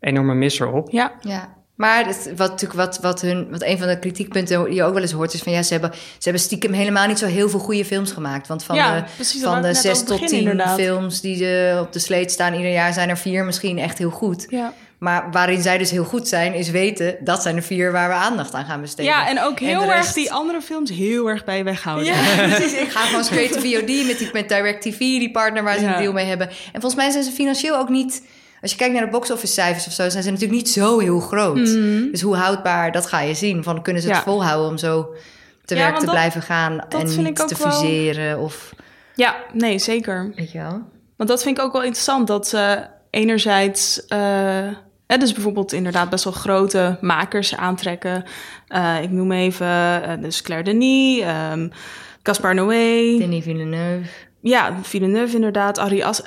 enorme misser op. ja. ja. Maar het, wat natuurlijk wat, wat hun, wat een van de kritiekpunten die je ook wel eens hoort, is van ja, ze hebben, ze hebben stiekem helemaal niet zo heel veel goede films gemaakt. Want van Ja, de, precies, van de zes tot beginnen, tien inderdaad. films die de, op de sleet staan ieder jaar, zijn er vier misschien echt heel goed. Ja. Maar waarin zij dus heel goed zijn, is weten dat zijn de vier waar we aandacht aan gaan besteden. ja, en ook En heel erg die andere films heel erg bij weghouden. Ja, precies. Ik ga gewoon straight to VOD met, die, met DirecTV, die partner waar ze een deal mee hebben. En volgens mij zijn ze financieel ook niet... Als je kijkt naar de box-office cijfers of zo... zijn ze natuurlijk niet zo heel groot. Dus hoe houdbaar, dat ga je zien. Van, kunnen ze het Mhm. Ja. volhouden om zo te Ja, werk te dat- blijven gaan... en niet te wel- fuseren of... Ja, nee, zeker. Weet je wel? Want dat vind ik ook wel interessant. Dat ze enerzijds... hè, dus bijvoorbeeld inderdaad best wel grote makers aantrekken. Eh, ik noem even eh, dus Claire Denis, ehm Gaspar Noé. Denis Villeneuve. Ja, Villeneuve inderdaad. Ari As...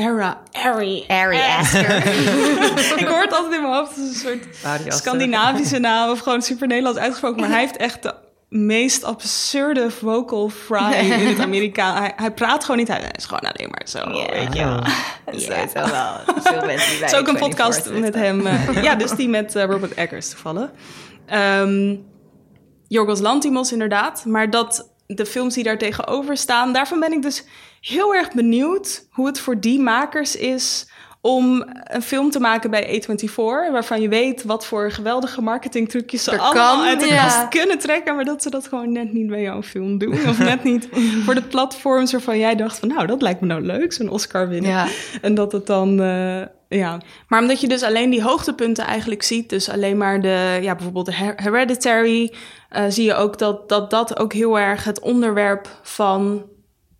Era, Ari. Ari Aster. ik hoor het altijd in mijn hoofd. Het is een soort. Scandinavische naam of gewoon super Nederlands uitgesproken. Maar hij heeft echt de meest absurde vocal fry in het Amerikaan. Hij, hij praat gewoon niet. Hij is gewoon alleen maar zo. weet je wel. Is sowieso wel veel mensen die bij Het is ook een 24 podcast met hem. eh, ja, dus die met eh, Robert Eggers toevallig. Ehm Jorgos Lantimos inderdaad. Maar dat de films die daar tegenover staan... daarvan ben ik dus heel erg benieuwd... hoe het voor die makers is om een film te maken bij A24... waarvan je weet wat voor geweldige marketingtrucjes ze Er allemaal kan, uit de ja. kast kunnen trekken... maar dat ze dat gewoon net niet bij jouw film doen. Of net niet voor de platforms waarvan jij dacht van... nou, dat lijkt me nou leuk, zo'n Oscar winnen. Ja. En dat het dan, eh, ja. Maar omdat je dus alleen die hoogtepunten eigenlijk ziet, dus alleen maar de, ja, bijvoorbeeld de Her- Hereditary, eh, zie je ook dat, dat dat ook heel erg het onderwerp van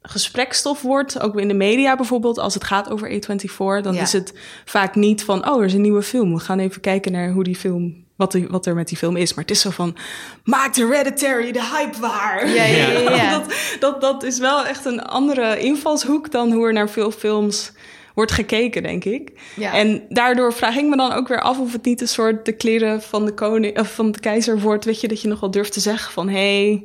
gesprekstof wordt. Ook in de media bijvoorbeeld, als het gaat over A24, dan Ja. is het vaak niet van, oh, er is een nieuwe film. We gaan even kijken naar hoe die film, wat, die, wat er met die film is. Maar het is zo van, maakt Hereditary de hype waar. Ja, ja, ja, ja. dat, dat, dat is wel echt een andere invalshoek dan hoe er naar veel films wordt gekeken, denk ik. Ja. En daardoor vraag ik me dan ook weer af of het niet een soort de kleren van de koning of van de keizer wordt, weet je, dat je nog wel durft te zeggen van hé, hey,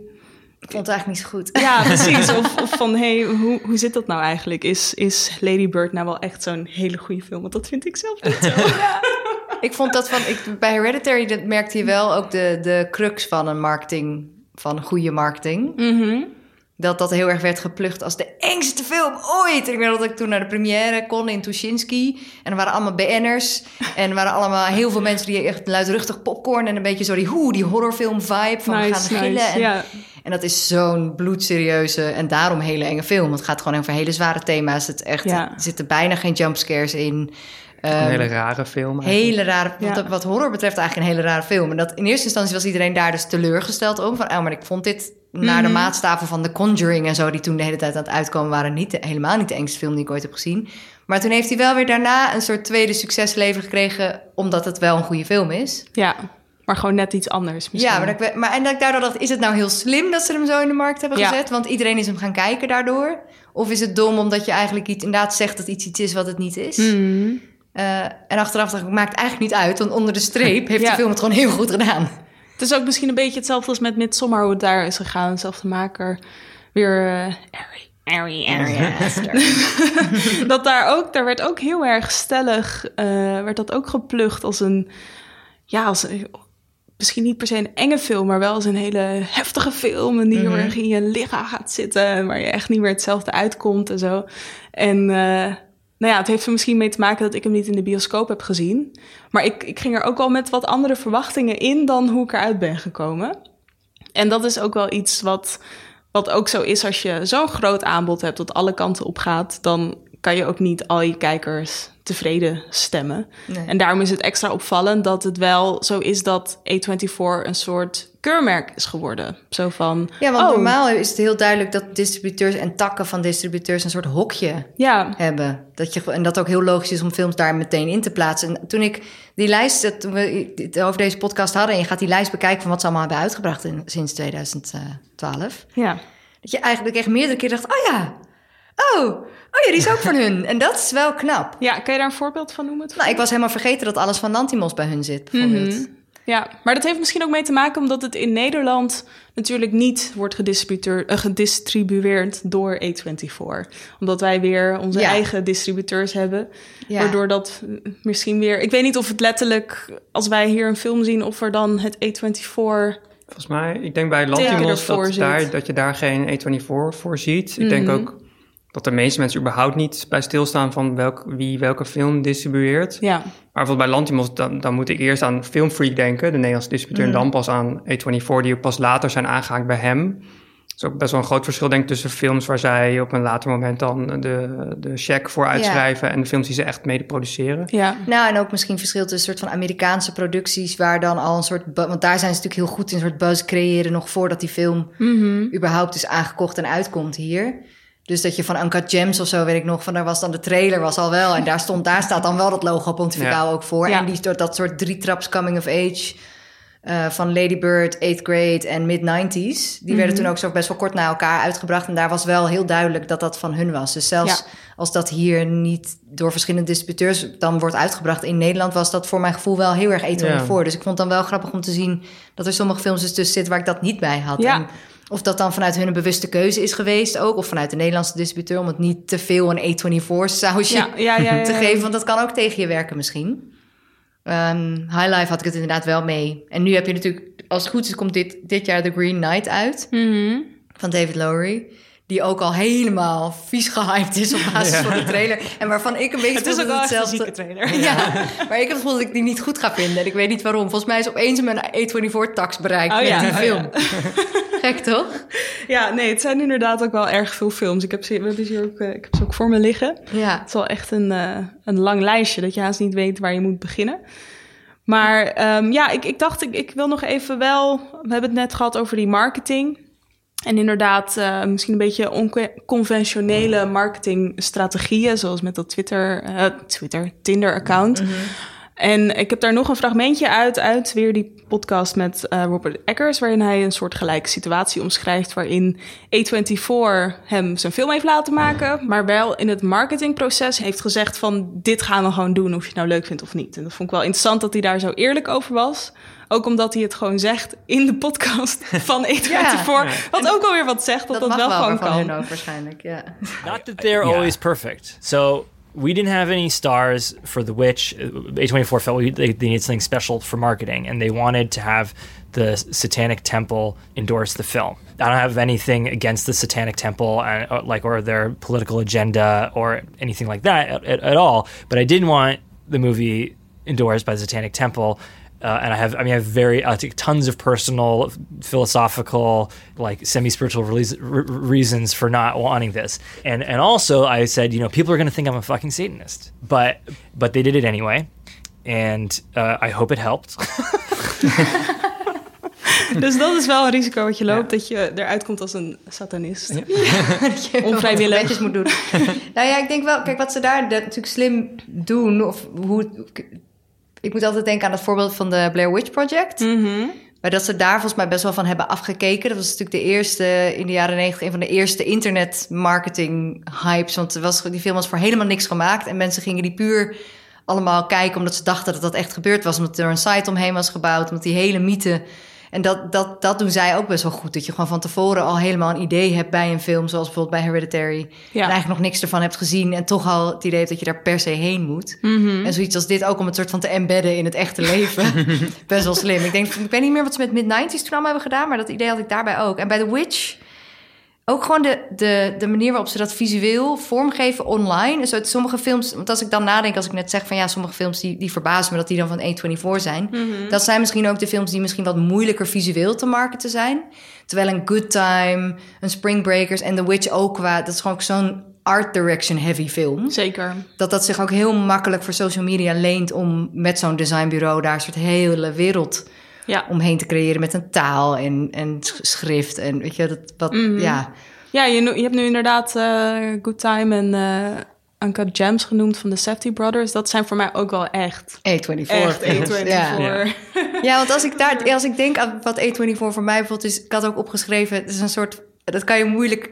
Ik vond het eigenlijk niet zo goed. ja, precies. Of, of van hé, hey, hoe, hoe zit dat nou eigenlijk? Is, is Lady Bird nou wel echt zo'n hele goede film? Want dat vind ik zelf niet zo. Ik vond dat van... Ik, bij Hereditary dat merkte je wel ook de, de crux van een marketing... van goede marketing. Mhm. Dat dat heel erg werd geplucht als de engste film ooit. En ik weet dat ik toen naar de première kon in Tuschinski. En er waren allemaal BN'ers. En er waren allemaal heel veel mensen die echt luidruchtig popcorn... en een beetje zo die, hoe, die horrorfilm vibe van we gaan gillen. nice. En, en dat is zo'n bloedserieuze en daarom hele enge film. Het gaat gewoon over hele zware thema's. Het echt, Ja. Er zitten bijna geen jumpscares in. Een Ehm, hele rare film. eigenlijk. Hele rare, Ja. wat, wat horror betreft eigenlijk een hele rare film. En dat in eerste instantie was iedereen daar dus teleurgesteld om. Van, oh, maar ik vond dit naar Mhm. de maatstaven van The Conjuring en zo... die toen de hele tijd aan het uitkomen waren... Niet de- helemaal niet de engste film die ik ooit heb gezien. Maar toen heeft hij wel weer daarna een soort tweede succesleven gekregen... omdat het wel een goede film is. ja, maar gewoon net iets anders misschien. Ja, maar, dat ik, maar en dat ik daardoor dacht... is het nou heel slim dat ze hem zo in de markt hebben Ja. gezet? Want iedereen is hem gaan kijken daardoor. Of is het dom omdat je eigenlijk iets, inderdaad zegt... dat iets iets is wat het niet is? Mhm. Eh, en achteraf dacht ik, maakt eigenlijk niet uit, want onder de streep heeft Ja. de film het gewoon heel goed gedaan. Het is ook misschien een beetje hetzelfde als met Midsommar, hoe het daar is gegaan. Zelfde maker, weer uh, Ari, Ari, Ari Aster. dat daar ook, daar werd ook heel erg stellig, uh, werd dat ook geplucht als een, ja, als misschien niet per se een enge film, maar wel als een hele heftige film. En die heel erg in je lichaam gaat zitten. Waar je echt niet meer hetzelfde uitkomt en zo. En uh, nou ja, het heeft er misschien mee te maken dat ik hem niet in de bioscoop heb gezien. Maar ik, ik ging er ook wel met wat andere verwachtingen in dan hoe ik eruit ben gekomen. En dat is ook wel iets wat, wat ook zo is als je zo'n groot aanbod hebt dat alle kanten op gaat. Dan kan je ook niet al je kijkers tevreden stemmen. Nee. En daarom is het extra opvallend dat het wel zo is dat A24 een soort keurmerk is geworden. Zo van. Ja, want oh, normaal is het heel duidelijk dat distributeurs en takken van distributeurs een soort hokje ja. hebben. Dat je, en dat ook heel logisch is om films daar meteen in te plaatsen. En toen ik die lijst, toen we het over deze podcast hadden, en je gaat die lijst bekijken van wat ze allemaal hebben uitgebracht in, sinds 2012. Ja. Dat je eigenlijk echt meerdere keer dacht: oh ja, oh, oh ja, die is ook van hun. En dat is wel knap. Ja, kan je daar een voorbeeld van noemen? Nou, ik was helemaal vergeten dat alles van Lantimos bij hun zit, bijvoorbeeld. Mm -hmm. Ja, maar dat heeft misschien ook mee te maken omdat het in Nederland natuurlijk niet wordt uh, gedistribueerd door A24. Omdat wij weer onze ja. eigen distributeurs hebben. Ja. Waardoor dat misschien weer. Ik weet niet of het letterlijk, als wij hier een film zien, of er dan het A24. Volgens mij, ik denk bij Lantimos dat, daar, dat je daar geen A24 voor ziet. Ik mm -hmm. denk ook dat de meeste mensen überhaupt niet bij stilstaan van welk, wie welke film distribueert. Ja. Maar bijvoorbeeld bij Lantimos, dan, dan moet ik eerst aan Filmfreak denken, de Nederlandse distributeur, mm. en dan pas aan A24, die pas later zijn aangehaakt bij hem. Dat is ook best wel een groot verschil, denk ik, tussen films waar zij op een later moment dan de, de check voor uitschrijven ja. en de films die ze echt mede produceren. Ja. Nou, en ook misschien verschil tussen een soort van Amerikaanse producties, waar dan al een soort. Want daar zijn ze natuurlijk heel goed in, een soort buzz creëren, nog voordat die film mm -hmm. überhaupt is aangekocht en uitkomt hier. Dus dat je van Uncut Gems of zo, weet ik nog, van daar was dan de trailer was al wel. En daar, stond, daar staat dan wel dat logo Pontificaal ja. ook voor. Ja. En die door dat soort drie traps coming of age uh, van Lady Bird, 8th grade en mid-90s. Die mm -hmm. werden toen ook zo best wel kort na elkaar uitgebracht. En daar was wel heel duidelijk dat dat van hun was. Dus zelfs ja. als dat hier niet door verschillende distributeurs dan wordt uitgebracht in Nederland, was dat voor mijn gevoel wel heel erg eten Ja. voor. Dus ik vond het dan wel grappig om te zien dat er sommige films dus tussen zitten waar ik dat niet bij had. Ja. En of dat dan vanuit hun een bewuste keuze is geweest ook. Of vanuit de Nederlandse distributeur om het niet te veel een A24 sausje Ja, ja, te geven. Want dat kan ook tegen je werken misschien. Um, High Life had ik het inderdaad wel mee. En nu heb je natuurlijk, als het goed is, komt dit, dit jaar The Green Knight uit. Mhm. Van David Lowery. Die ook al helemaal vies gehyped is op basis Ja. van de trailer. En waarvan ik een beetje Het is ook wel hetzelfde- zieke trailer. Ja, maar ik heb het gevoel dat ik die niet goed ga vinden. En ik weet niet waarom. Volgens mij is opeens mijn A24-tax bereikt Oh met ja, die oh film. Gek toch? Ja, nee, het zijn inderdaad ook wel erg veel films. Ik heb ze, we hebben ze hier ook, eh, ik heb ze ook voor me liggen. Ja. Het is wel echt een, eh, een lang lijstje dat je haast niet weet waar je moet beginnen. Maar ehm, ja, ik, ik dacht, ik, ik wil nog even wel... We hebben het net gehad over die marketing. En inderdaad, eh, misschien een beetje onconventionele marketingstrategieën... zoals met dat Twitter, eh, Twitter Tinder-account. En ik heb daar nog een fragmentje uit, uit weer die podcast met eh, Robert Eggers, waarin hij een soort gelijke situatie omschrijft, waarin A24 hem zijn film heeft laten maken, maar wel in het marketingproces heeft gezegd van dit gaan we gewoon doen, of je het nou leuk vindt of niet. En dat vond ik wel interessant dat hij daar zo eerlijk over was. Ook omdat hij het gewoon zegt in de podcast van A24. Ja. Wat ook alweer wat zegt, dat dat, mag wel, wel gewoon van kan. hun ook waarschijnlijk, ja. Not that they're always perfect. So we didn't have any stars for The Witch. Uh, A24 felt we, they, they needed something special for marketing, and they wanted to have the Satanic Temple endorse the film. I don't have anything against the Satanic Temple, and or, like or their political agenda or anything like that at, at, at all. But I didn't want the movie endorsed by the Satanic Temple. Uh, and I have, I mean, I have very I think tons of personal, philosophical, like semi-spiritual reas- re- reasons for not wanting this. And and also, I said, you know, people are going to think I'm a fucking Satanist, but but they did it anyway, and uh, I hope it helped. Dus dat is wel een risico wat je loopt, dat je eruit komt als een satanist. dat je wel Onvrijwillig. netjes moet doen. nou ja, ik denk wel, kijk, wat ze daar natuurlijk slim doen, of hoe. Ik moet altijd denken aan het voorbeeld van de Blair Witch Project. Mhm. Maar dat ze daar volgens mij best wel van hebben afgekeken. Dat was natuurlijk de eerste, in de jaren negentig, een van de eerste internet-marketing hypes. Want was, die film was voor helemaal niks gemaakt. En mensen gingen die puur allemaal kijken omdat ze dachten dat dat echt gebeurd was. Omdat er een site omheen was gebouwd. Omdat die hele mythe En dat, dat, dat doen zij ook best wel goed. Dat je gewoon van tevoren al helemaal een idee hebt bij een film, zoals bijvoorbeeld bij Hereditary. Ja. En eigenlijk nog niks ervan hebt gezien en toch al het idee hebt dat je daar per se heen moet. Mhm. En zoiets als dit ook om het soort van te embedden in het echte leven. best wel slim. Ik denk, ik weet niet meer wat ze met Mid-90s toen allemaal hebben gedaan, maar dat idee had ik daarbij ook. En bij The Witch ook gewoon de, de, de manier waarop ze dat visueel vormgeven online. Dus uit sommige films, want als ik dan nadenk, als ik net zeg van ja, sommige films die, die verbazen me dat die dan van A24 zijn. Dat zijn misschien ook de films die misschien wat moeilijker visueel te marketen zijn. Terwijl een Good Time, een Spring Breakers en The Witch ook qua, dat is gewoon ook zo'n art direction heavy film. Zeker. Dat dat zich ook heel makkelijk voor social media leent om met zo'n designbureau daar een soort hele wereld Ja. omheen te creëren met een taal en, en sch- schrift en weet je, dat wat, Mhm. ja. Ja, je, je hebt nu inderdaad eh, Good Time en eh Uncut Gems genoemd van de Safety Brothers. Dat zijn voor mij ook wel echt. A24. Echt films, A24. Ja. Ja. ja, want als ik, daar, als ik denk aan wat A24 voor mij bijvoorbeeld is... Ik had ook opgeschreven, het is een soort... Dat kan je moeilijk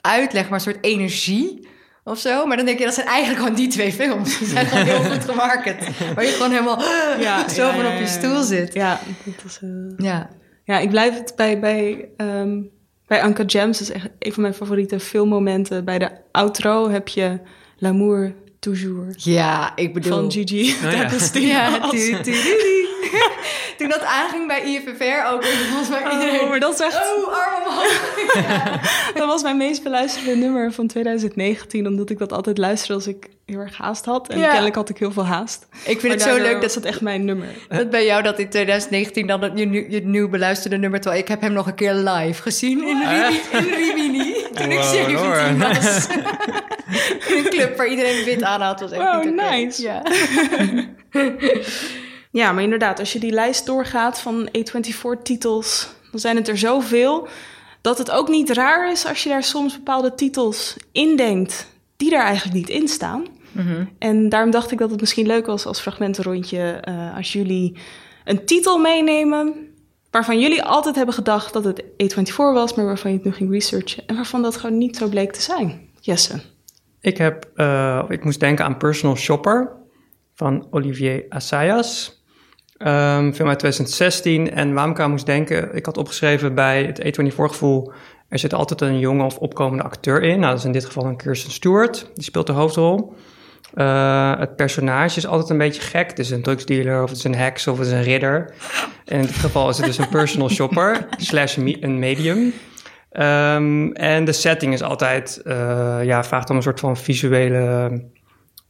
uitleggen, maar een soort energie of zo. Maar dan denk je, dat zijn eigenlijk gewoon die twee films. Die zijn gewoon heel goed gemarket. Waar je gewoon helemaal Ja, zo ja, van ja, op je stoel zit. Ja, dat is, Ja. ja, ik blijf het bij, bij, ehm bij Uncut Gems. Dat is echt een van mijn favoriete filmmomenten. Bij de outro heb je L'amour toujours Ja, ik bedoel... van Gigi Oh, ja. Ja, tu- tu- tu. Toen dat aanging bij IFFR ook, volgens mij iedereen... Oh, maar dat is echt... Oh, arm omhoog. Dat was mijn meest beluisterde nummer van 2019, omdat ik dat altijd luisterde als ik heel erg haast had. En Ja. kennelijk had ik heel veel haast. Ik vind Maar het zo leuk dat was het echt mijn nummer. Dat bij jou dat in 2019 dan het, je, nu- je nieuw beluisterde nummer... terwijl ik heb hem nog een keer live gezien in, Rimini, in Rimini. Toen ik Wow, 17 hoor. was. in een club waar iedereen wit aan had. was echt Wow, nice. Ja. Ja, maar inderdaad, als je die lijst doorgaat van A24-titels, dan zijn het er zoveel dat het ook niet raar is als je daar soms bepaalde titels indenkt die daar eigenlijk niet in staan. En daarom dacht ik dat het misschien leuk was als fragmentenrondje eh, als jullie een titel meenemen waarvan jullie altijd hebben gedacht dat het A24 was, maar waarvan je het nu ging researchen en waarvan dat gewoon niet zo bleek te zijn. Jesse. Ik, heb, eh, ik moest denken aan Personal Shopper van Olivier Assayas. Ehm film uit 2016. En waarom ik aan moest denken, ik had opgeschreven bij het A24-gevoel... er zit altijd een jonge of opkomende acteur in. Nou, dat is in dit geval een Kirsten Stewart. Die speelt de hoofdrol. Eh, het personage is altijd een beetje gek. Het is een drugsdealer of het is een heks of het is een ridder. En in dit geval is het dus een personal shopper slash een medium. Ehm, en de setting is altijd, eh, ja, vraagt om een soort van visuele,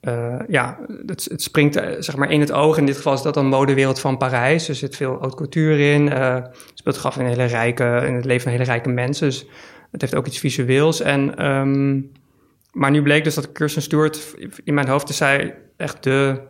eh, ja, het, het springt eh, zeg maar in het oog. In dit geval is dat dan modewereld van Parijs. Er zit veel haute couture in. eh speelt zich af in, hele rijke, in het leven van hele rijke mensen. Dus het heeft ook iets visueels. En, ehm, maar nu bleek dus dat Kirsten Stewart, in mijn hoofd is zij echt de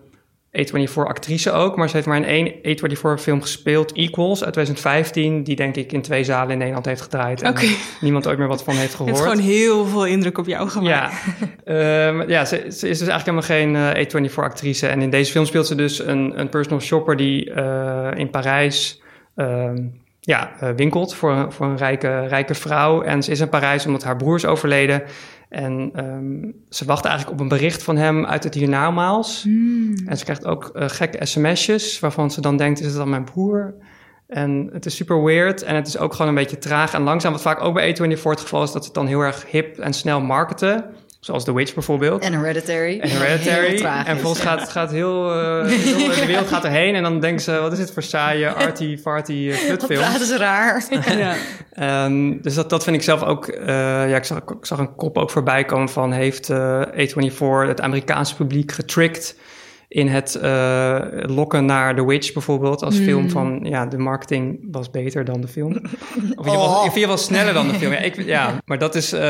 A24-actrice ook. Maar ze heeft maar in één A24-film gespeeld, Equals, uit 2015. Die denk ik in twee zalen in Nederland heeft gedraaid. En niemand ooit meer wat van heeft Het gehoord. heeft gewoon heel veel indruk op jou gemaakt. Ja, Ehm, ja ze, ze is dus eigenlijk helemaal geen eh, A24-actrice. En in deze film speelt ze dus een, een personal shopper die eh, in Parijs ehm, ja, eh, winkelt voor, voor een rijke, rijke vrouw. En ze is in Parijs omdat haar broer is overleden. En ehm, ze wacht eigenlijk op een bericht van hem uit het hiernamaals. En ze krijgt ook eh, gekke sms'jes waarvan ze dan denkt, is het dan mijn broer? En het is super weird en het is ook gewoon een beetje traag en langzaam. Wat vaak ook bij A24 het geval is dat ze het dan heel erg hip en snel marketen. Zoals The Witch bijvoorbeeld. En Hereditary. En Hereditary. Tragisch. En vervolgens gaat, gaat heel, eh, heel de wereld gaat erheen. En dan denken ze, wat is dit voor saaie, arty, farty uh, Wat flutfilm. praten ze raar. Ja. Ehm, dus dat, dat vind ik zelf ook... eh, ja, ik zag, ik zag een kop ook voorbij komen van... heeft eh, A24 het Amerikaanse publiek getricked... in het eh, lokken naar The Witch bijvoorbeeld... als film van... ja, de marketing was beter dan de film. Of in ieder geval, Oh. ieder geval sneller dan de film. Ja, ik, ja maar dat is... eh,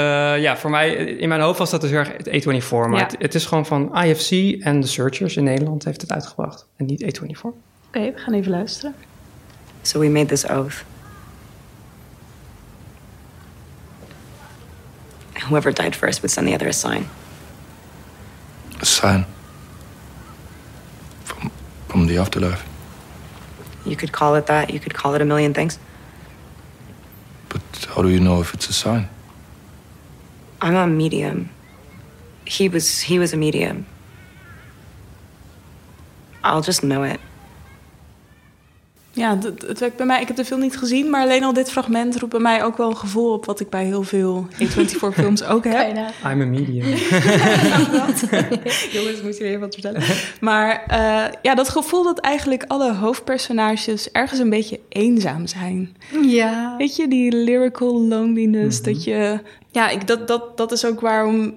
ja, voor mij... In mijn hoofd was dat dus heel erg het A24. Maar Ja. het, het is gewoon van IFC en The Searchers in Nederland... heeft het uitgebracht. En niet A24. Oké, we gaan even luisteren. So we made this oath. Whoever died first would send the other a sign. A sign from the afterlife. You could call it that, you could call it a million things. But how do you know if it's a sign? I'm a medium. He was he was a medium. I'll just know it. Ja, het, het werkt bij mij. Ik heb de film niet gezien, maar alleen al dit fragment roept bij mij ook wel een gevoel op wat ik bij heel veel A24 films ook heb. I'm a medium. Jongens, moet je even wat vertellen. Maar uh, ja, dat gevoel dat eigenlijk alle hoofdpersonages ergens een beetje eenzaam zijn. Ja. Weet je, die lyrical loneliness. Dat je. Ja, ik, dat, dat, dat is ook waarom.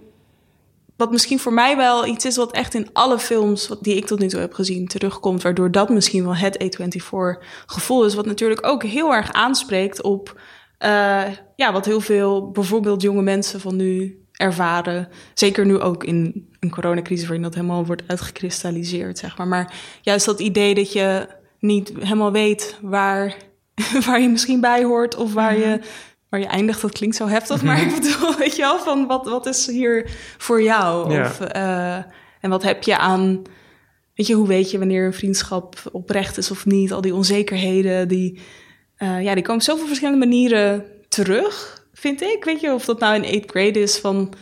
Wat misschien voor mij wel iets is wat echt in alle films wat, die ik tot nu toe heb gezien terugkomt. Waardoor dat misschien wel het A24 gevoel is. Wat natuurlijk ook heel erg aanspreekt op. Uh, ja, wat heel veel bijvoorbeeld jonge mensen van nu ervaren. Zeker nu ook in een coronacrisis waarin dat helemaal wordt uitgekristalliseerd, zeg maar. Maar juist dat idee dat je niet helemaal weet waar, waar je misschien bij hoort of waar je, waar je eindigt, dat klinkt zo heftig. Maar ik bedoel, weet je wel, van wat, wat is hier voor jou? Ja. Of, uh, en wat heb je aan... Weet je, hoe weet je wanneer een vriendschap oprecht is of niet? Al die onzekerheden, die, uh, ja, die komen op zoveel verschillende manieren terug vind ik. Weet je, of dat nou in eighth grade is van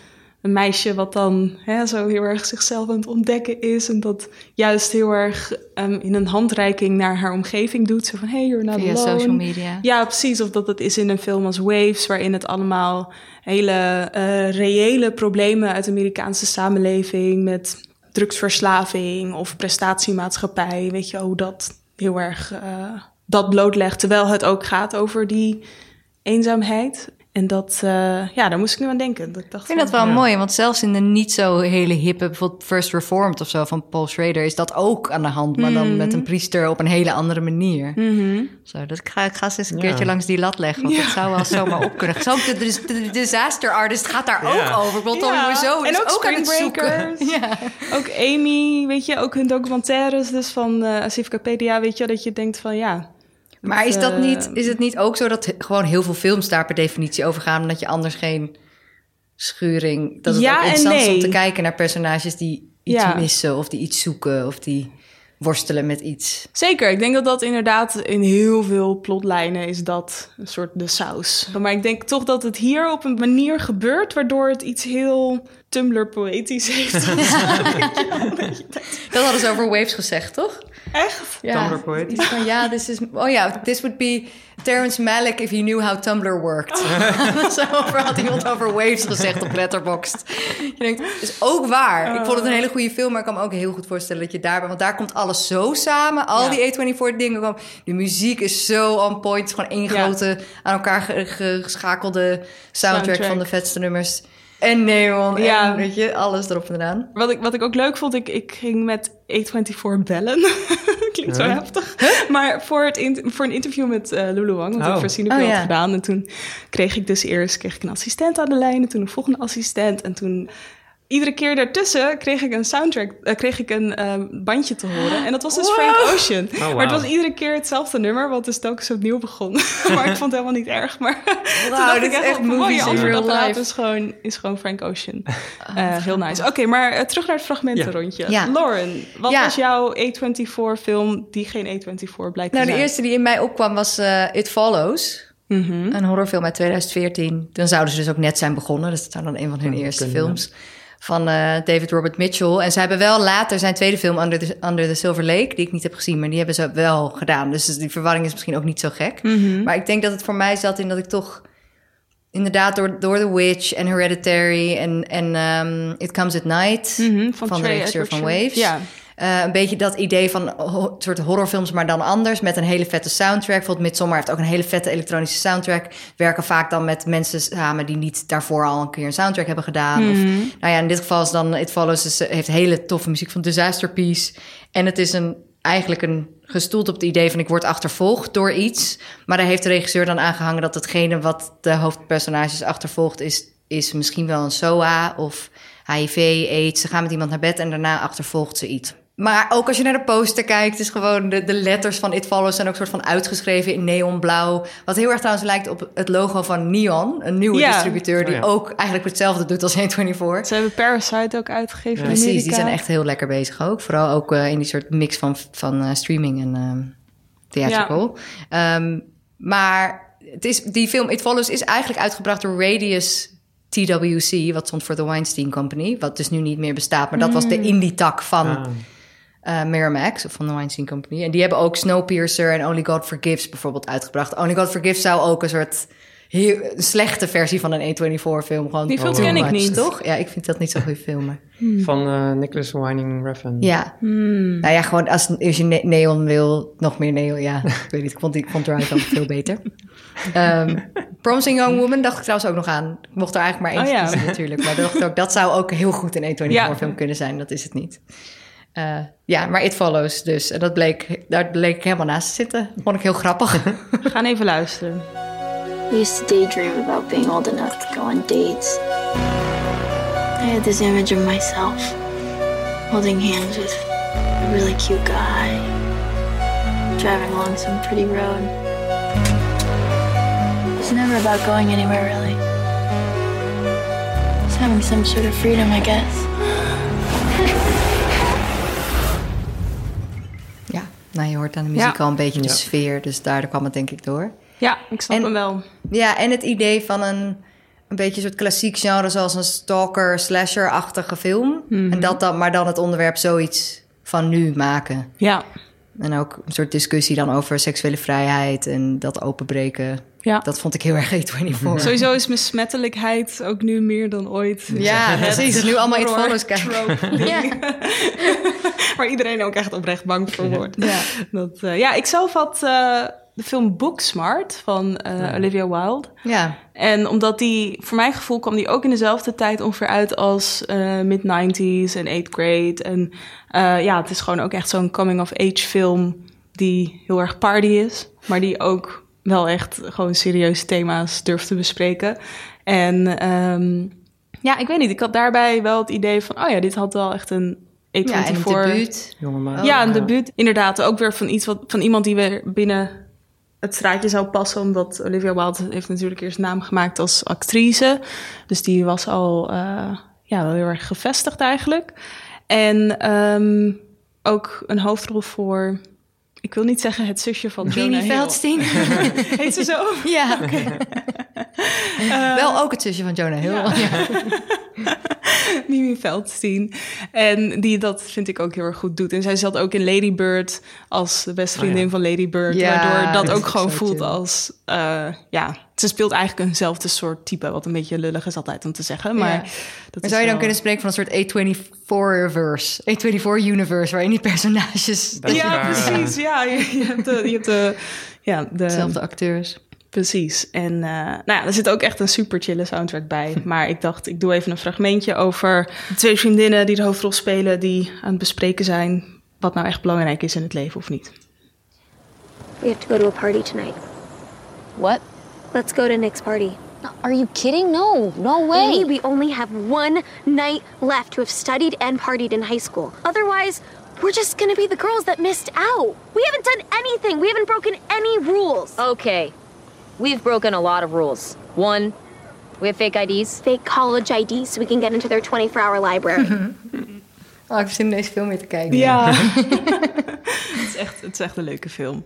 een meisje wat dan hè, zo heel erg zichzelf aan het ontdekken is. En dat juist heel erg um, in een handreiking naar haar omgeving doet. Zo van, hey, you're not Via alone. social media. Ja, precies. Of dat het is in een film als Waves, waarin het allemaal hele uh, reële problemen uit de Amerikaanse samenleving met drugsverslaving of prestatiemaatschappij, weet je, hoe dat heel erg uh, dat blootlegt. Terwijl het ook gaat over die eenzaamheid. En dat, uh, ja, daar moest ik nu aan denken. Dat ik, dacht ik vind dat wel ja. mooi, want zelfs in de niet zo hele hippe, bijvoorbeeld First Reformed of zo van Paul Schrader, is dat ook aan de hand, maar dan mm. met een priester op een hele andere manier. Mm -hmm. Zo, dat ik ga, ik ga eens een keertje ja. langs die lat leggen, want ja. dat zou wel zomaar op kunnen. Zo, de, de, de, disaster artist gaat daar ook over. Dan weer zo, en ook, ook aan het zoeken. Ja. Ook Amy, weet je, ook hun documentaires dus van uh, Asifcapedia, weet je, dat je denkt van ja. Maar is, dat niet, is het niet ook zo dat gewoon heel veel films daar per definitie over gaan, omdat je anders geen schuring. Dat het ja ook interessant nee. is om te kijken naar personages die iets Ja. missen of die iets zoeken of die worstelen met iets. Zeker, ik denk dat dat inderdaad in heel veel plotlijnen is dat een soort de saus. Maar ik denk toch dat het hier op een manier gebeurt waardoor het iets heel Tumblr poëtisch heeft. Dat hadden ze over Waves gezegd, toch? Echt? Ja. Tumblr poëtisch? Van, ja, this is... Oh ja, this would be Terrence Malick if he knew how Tumblr worked. Zo over, had iemand over Waves gezegd op Letterboxd. Je denkt, is ook waar. Ik vond het een hele goede film, maar ik kan me ook heel goed voorstellen dat je daar bent. Want daar komt alles zo samen. Al Ja. die A24 dingen. komen. De muziek is zo on point. Gewoon één Ja. grote, aan elkaar ge- ge- geschakelde soundtrack, Soundtrack. van de vetste nummers. En neon, Ja. en weet je, alles erop en eraan. Wat ik, wat ik ook leuk vond, ik, ik ging met A24 bellen. Klinkt zo Huh? heftig. Maar voor, het in- voor een interview met eh Lulu Wang, wat Oh. ik voor Cinepil Oh, ja. had gedaan. En toen kreeg ik dus eerst kreeg ik een assistent aan de lijn. En toen een volgende assistent. En toen iedere keer daartussen kreeg ik een soundtrack, eh, kreeg ik een ehm, bandje te horen. En dat was dus Wow. Frank Ocean. Oh. Maar het was iedere keer hetzelfde nummer, wat dus telkens opnieuw begon. maar ik vond het helemaal niet erg. Maar toen dacht dit ik is echt, echt van, mooi, movies in antwoord is gewoon, is gewoon Frank Ocean. Eh, heel nice. Oké, maar eh, terug naar het fragmentenrondje. Ja. Lauren, wat Ja. was jouw A24-film die geen A24 blijkt Nou, te de zijn? eerste die in mij opkwam was eh, It Follows. Mhm. Een horrorfilm uit 2014. Dan zouden ze dus ook net zijn begonnen. Dus dat zou dan een van hun Ja, eerste films. Van eh, David Robert Mitchell. En ze hebben wel later zijn tweede film, Under the, Under the Silver Lake... die ik niet heb gezien, maar die hebben ze wel gedaan. Dus die verwarring is misschien ook niet zo gek. Mhm. Maar ik denk dat het voor mij zat in dat ik toch... inderdaad door, door The Witch en Hereditary en, en ehm, It Comes at Night... Mhm, van, Trey de regisseur van. Waves... Ja. Eh, een beetje dat idee van ho- soort horrorfilms, maar dan anders. Met een hele vette soundtrack. Bijvoorbeeld Midsommar heeft ook een hele vette elektronische soundtrack. Werken vaak dan met mensen samen die niet daarvoor al een keer een soundtrack hebben gedaan. Of, nou ja, in dit geval is dan It Follows. eh, heeft hele toffe muziek van Disaster Piece. En het is een, eigenlijk een gestoeld op het idee van ik word achtervolgd door iets. Maar daar heeft de regisseur dan aangehangen dat hetgene wat de hoofdpersonages achtervolgt is, is misschien wel een SOA of HIV, AIDS. Ze gaan met iemand naar bed en daarna achtervolgt ze iets. Maar ook als je naar de poster kijkt, is gewoon de, de letters van It Follows zijn ook soort van uitgeschreven in neonblauw. Wat heel erg trouwens lijkt op het logo van Neon, een nieuwe Ja. distributeur die Oh ja. ook eigenlijk hetzelfde doet als 124. Ze hebben Parasite ook uitgegeven in Precies, die zijn echt heel lekker bezig ook. Vooral ook eh, in die soort mix van, van eh, streaming en ehm theatrical. Ehm, maar het is, die film It Follows is eigenlijk uitgebracht door Radius TWC, wat stond voor The Weinstein Company, wat dus nu niet meer bestaat. Maar dat was de indie-tak van Ah. Eh Miramax of van de Weinstein Company. En die hebben ook Snowpiercer en Only God Forgives bijvoorbeeld uitgebracht. Only God Forgives zou ook een soort heel, een slechte versie van een A24-film gewoon. Die film ken ik niet. toch? Ja, ik vind dat niet zo goede filmen. Van eh, Nicholas Winding Refn. Ja. Hmm. Nou ja, gewoon als, als je ne- neon wil, nog meer neon. Ja, ik weet niet. Ik vond, die- ik vond Drive ook veel beter. Ehm Promising Young Woman dacht ik trouwens ook nog aan. Ik mocht er eigenlijk maar één Oh ja. kiezen natuurlijk. Maar ik dacht ook, dat zou ook heel goed een A24-film kunnen zijn. Dat is het niet. Eh, ja, maar It Follows dus. En dat bleek, daar bleek ik helemaal naast te zitten. Vond ik heel grappig. We gaan even luisteren. I used to daydream about being old enough to go on dates. I had this image of myself holding hands with a really cute guy, driving along some pretty road. It's never about going anywhere, really. It's having some sort of freedom, I guess. nou je hoort aan de muziek Ja. al een beetje de Ja. sfeer. Dus daar kwam het denk ik door. Ja, ik snap En- hem wel. Ja, en het idee van een, een beetje een soort klassiek genre... zoals een stalker, slasher-achtige film. Mhm. En dat dan, maar dan het onderwerp zoiets van nu maken. Ja, En ook een soort discussie dan over seksuele vrijheid en dat openbreken. Ja. Dat vond ik heel erg A24. Sowieso is besmettelijkheid ook nu meer dan ooit. Ja, Het precies. Nu allemaal horror Follows kijken. Ja. Waar iedereen ook echt oprecht bang voor wordt. Ja. Dat, eh, ja, ik zelf had eh, de film Booksmart van eh, Olivia Wilde. ja. En omdat die, voor mijn gevoel, kwam die ook in dezelfde tijd ongeveer uit als eh, mid-90s en 8th grade. En eh, ja, het is gewoon ook echt zo'n coming-of-age film die heel erg party is, maar die ook wel echt gewoon serieuze thema's durft te bespreken. En ehm, ja, ik weet niet, ik had daarbij wel het idee van, oh ja, dit had wel echt een A24... ja, en een debuut. Jonge man. Oh, ja, een debuut. Inderdaad, ook weer van iets wat van iemand die weer binnen het straatje zou passen. Omdat Olivia Wilde heeft natuurlijk eerst naam gemaakt als actrice. Dus die was al eh, ja, wel heel erg gevestigd eigenlijk. En ehm, ook een hoofdrol voor. Ik wil niet zeggen het zusje van Jonah. Feldstein. Heet ze zo? ja. Wel ook het zusje van Jonah Hill. ja. Ja. Mimi Veldstein. En die dat vind ik ook heel erg goed doet. En zij zat ook in Lady Bird als de beste vriendin van Lady Bird. Ja, waardoor dat dat ook gewoon voelt chill. als... eh, ja, ze speelt eigenlijk eenzelfde soort type. Wat een beetje lullig is altijd om te zeggen. Maar, Ja. dat Maar zou je dan wel- kunnen spreken van een soort A24-verse? A24-universe, waarin die personages Dat Ja, waar, precies. Ja, je, je hebt de... Je hebt de ja, de, dezelfde acteurs. Precies. En eh, nou ja, er zit ook echt een super chille soundtrack bij. Maar ik dacht, ik doe even een fragmentje over de twee vriendinnen die de hoofdrol spelen, die aan het bespreken zijn wat nou echt belangrijk is in het leven of niet. We have to go to a party tonight. What? Let's go to Nick's party. Are you kidding? No, no way. Lee, we only have one night left to have studied and partied in high school. Otherwise, we're just gonna be the girls that missed out. We haven't done anything. We haven't broken any rules. Okay. We've broken a lot of rules. One, we have fake IDs. Fake college IDs so we can get into their 24-hour library. Oh, ik heb zin in deze film weer te kijken. Ja. het, is echt, het is echt een leuke film.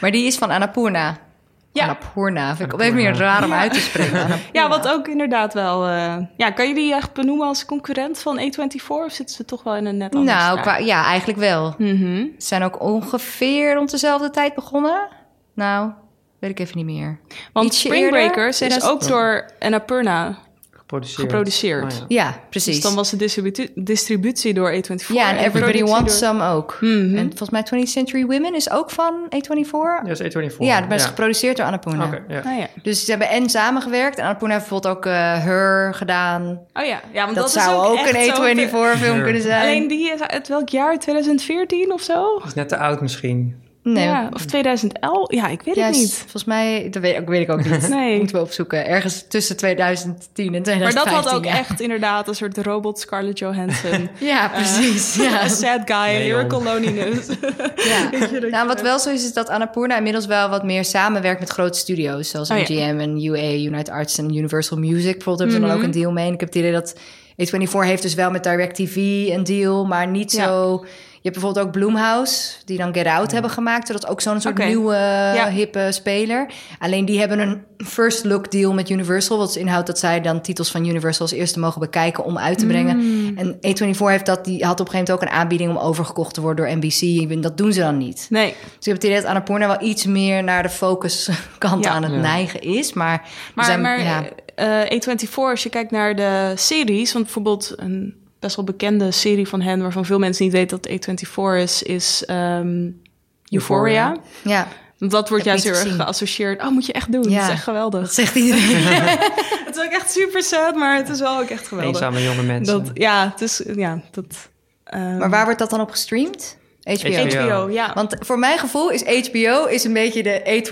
Maar die is van Annapurna. Ja. Annapurna. Vind ik op een manier raar om uit te spreken. Ja, wat ook inderdaad wel... eh, ja, kan je die echt benoemen als concurrent van A24? Of zitten ze toch wel in een net andere Nou, qua, ja, eigenlijk wel. Mhm. Ze zijn ook ongeveer rond dezelfde tijd begonnen. Nou, weet ik even niet meer. Want Spring Breakers is 2000 ook door Annapurna Geproduceerd. geproduceerd. Oh, ja. Ja, precies. Dus dan was de distributie, distributie door A24. ja, en Everybody Wants door- Some ook. Mhm. En volgens mij 20th Century Women is ook van A24. Ja, dat is A24. Ja, dat is geproduceerd door Annapurna. Oké, ja. Ja. Dus ze hebben en samengewerkt. En Annapurna heeft bijvoorbeeld ook eh Her gedaan. Oh ja, ja want Dat, dat, is zou ook echt een zo- A24-film kunnen zijn. Alleen die is uit welk jaar? 2014 of zo? Dat is net te oud misschien. Nee. Ja, of 2011? Ja, ik weet Ja, het niet. Volgens mij, dat weet, ik- weet ik ook niet. Nee. Moeten we opzoeken. Ergens tussen 2010 en 2015. Maar dat had ook ja. echt inderdaad een soort robot Scarlett Johansson. Ja, precies. Eh, ja. a sad guy, Nee, lyrical loneliness. Ja. Nou, wat wel zo is, is dat Annapurna inmiddels wel wat meer samenwerkt met grote studio's. Zoals Oh, ja. MGM en UA, United Arts en Universal Music. Bijvoorbeeld hebben ze dan Mhm. ook een deal mee. En ik heb het idee dat A24 heeft dus wel met DirecTV een deal, maar niet Ja. zo... Je hebt bijvoorbeeld ook Bloomhouse, die dan Get Out hebben gemaakt. Dat is ook zo'n soort nieuwe, Ja. hippe speler. Alleen die hebben een first look deal met Universal. Wat dus inhoudt dat zij dan titels van Universal als eerste mogen bekijken om uit te brengen. Mm. En A24 heeft dat, die had op een gegeven moment ook een aanbieding om overgekocht te worden door NBC. En dat doen ze dan niet. Nee. Dus ik heb het idee dat Annapurna wel iets meer naar de focuskant Ja. aan het Ja. neigen is. Maar, Maar, zijn, maar ja, eh, A24, als je kijkt naar de series... want bijvoorbeeld een best wel bekende serie van hen... waarvan veel mensen niet weten dat A24 is, is ehm, Euphoria. Ja. Want dat wordt juist heel erg geassocieerd. Oh, moet je echt doen. Ja. Dat is echt geweldig. Dat zegt iedereen. het is ook echt super sad, maar het is wel ook echt geweldig. Eenzame jonge mensen. Dat, ja, het is... Ja, dat, ehm, Maar waar wordt dat dan op gestreamd? HBO. HBO, ja. Want voor mijn gevoel is HBO is een beetje de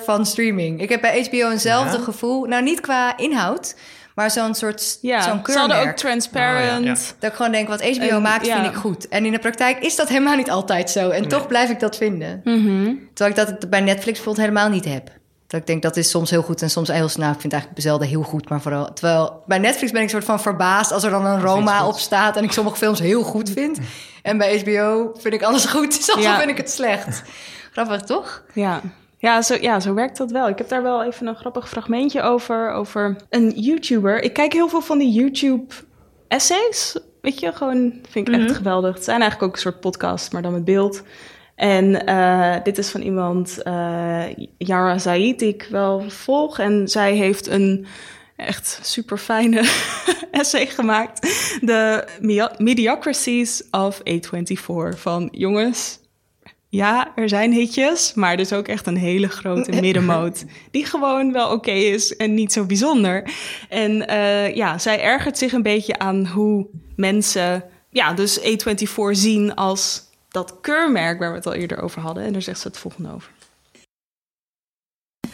A24 van streaming. Ik heb bij HBO eenzelfde Ja. gevoel. Nou, niet qua inhoud, maar zo'n soort Ja, zo'n ze hadden keurmerk. ook Transparent. Dat ik gewoon denk, wat HBO En, maakt, ja. vind ik goed. En in de praktijk is dat helemaal niet altijd zo. En toch blijf ik dat vinden. Mhm. Terwijl ik dat bij Netflix bijvoorbeeld helemaal niet heb. Dat ik denk, dat is soms heel goed en soms heel snel. Ik vind het eigenlijk zelden heel goed, maar vooral... Terwijl bij Netflix ben ik soort van verbaasd als er dan een Roma op staat... en ik sommige films heel goed vind. En bij HBO vind ik alles goed, soms Ja. vind ik het slecht. Grappig, toch? Ja. Ja zo, ja, zo werkt dat wel. Ik heb daar wel even een grappig fragmentje over. Over een YouTuber. Ik kijk heel veel van die YouTube-essays. Weet je, gewoon vind ik echt geweldig. Het zijn eigenlijk ook een soort podcast, maar dan met beeld. En eh, dit is van iemand, eh Yara Zaid, die ik wel volg. En zij heeft een echt super fijne essay gemaakt. De Medi- Mediocrities of A24. Van jongens, ja, er zijn hitjes, maar er is ook echt een hele grote middenmoot. Die gewoon wel oké is en niet zo bijzonder. En eh, ja, zij ergert zich een beetje aan hoe mensen, ja, dus A24 zien als dat keurmerk waar we het al eerder over hadden. En daar zegt ze het volgende over.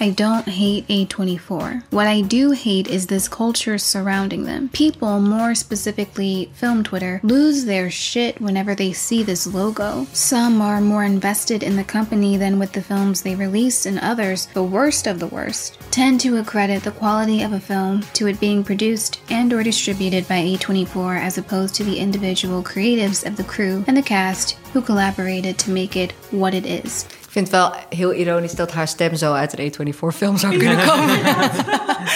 I don't hate A24. What I do hate is this culture surrounding them. People, more specifically film Twitter, lose their shit whenever they see this logo. Some are more invested in the company than with the films they release, and others, the worst of the worst, tend to accredit the quality of a film to it being produced and or distributed by A24 as opposed to the individual creatives of the crew and the cast who collaborated to make it what it is. Ik vind het wel heel ironisch dat haar stem zo uit een A24-film zou kunnen komen.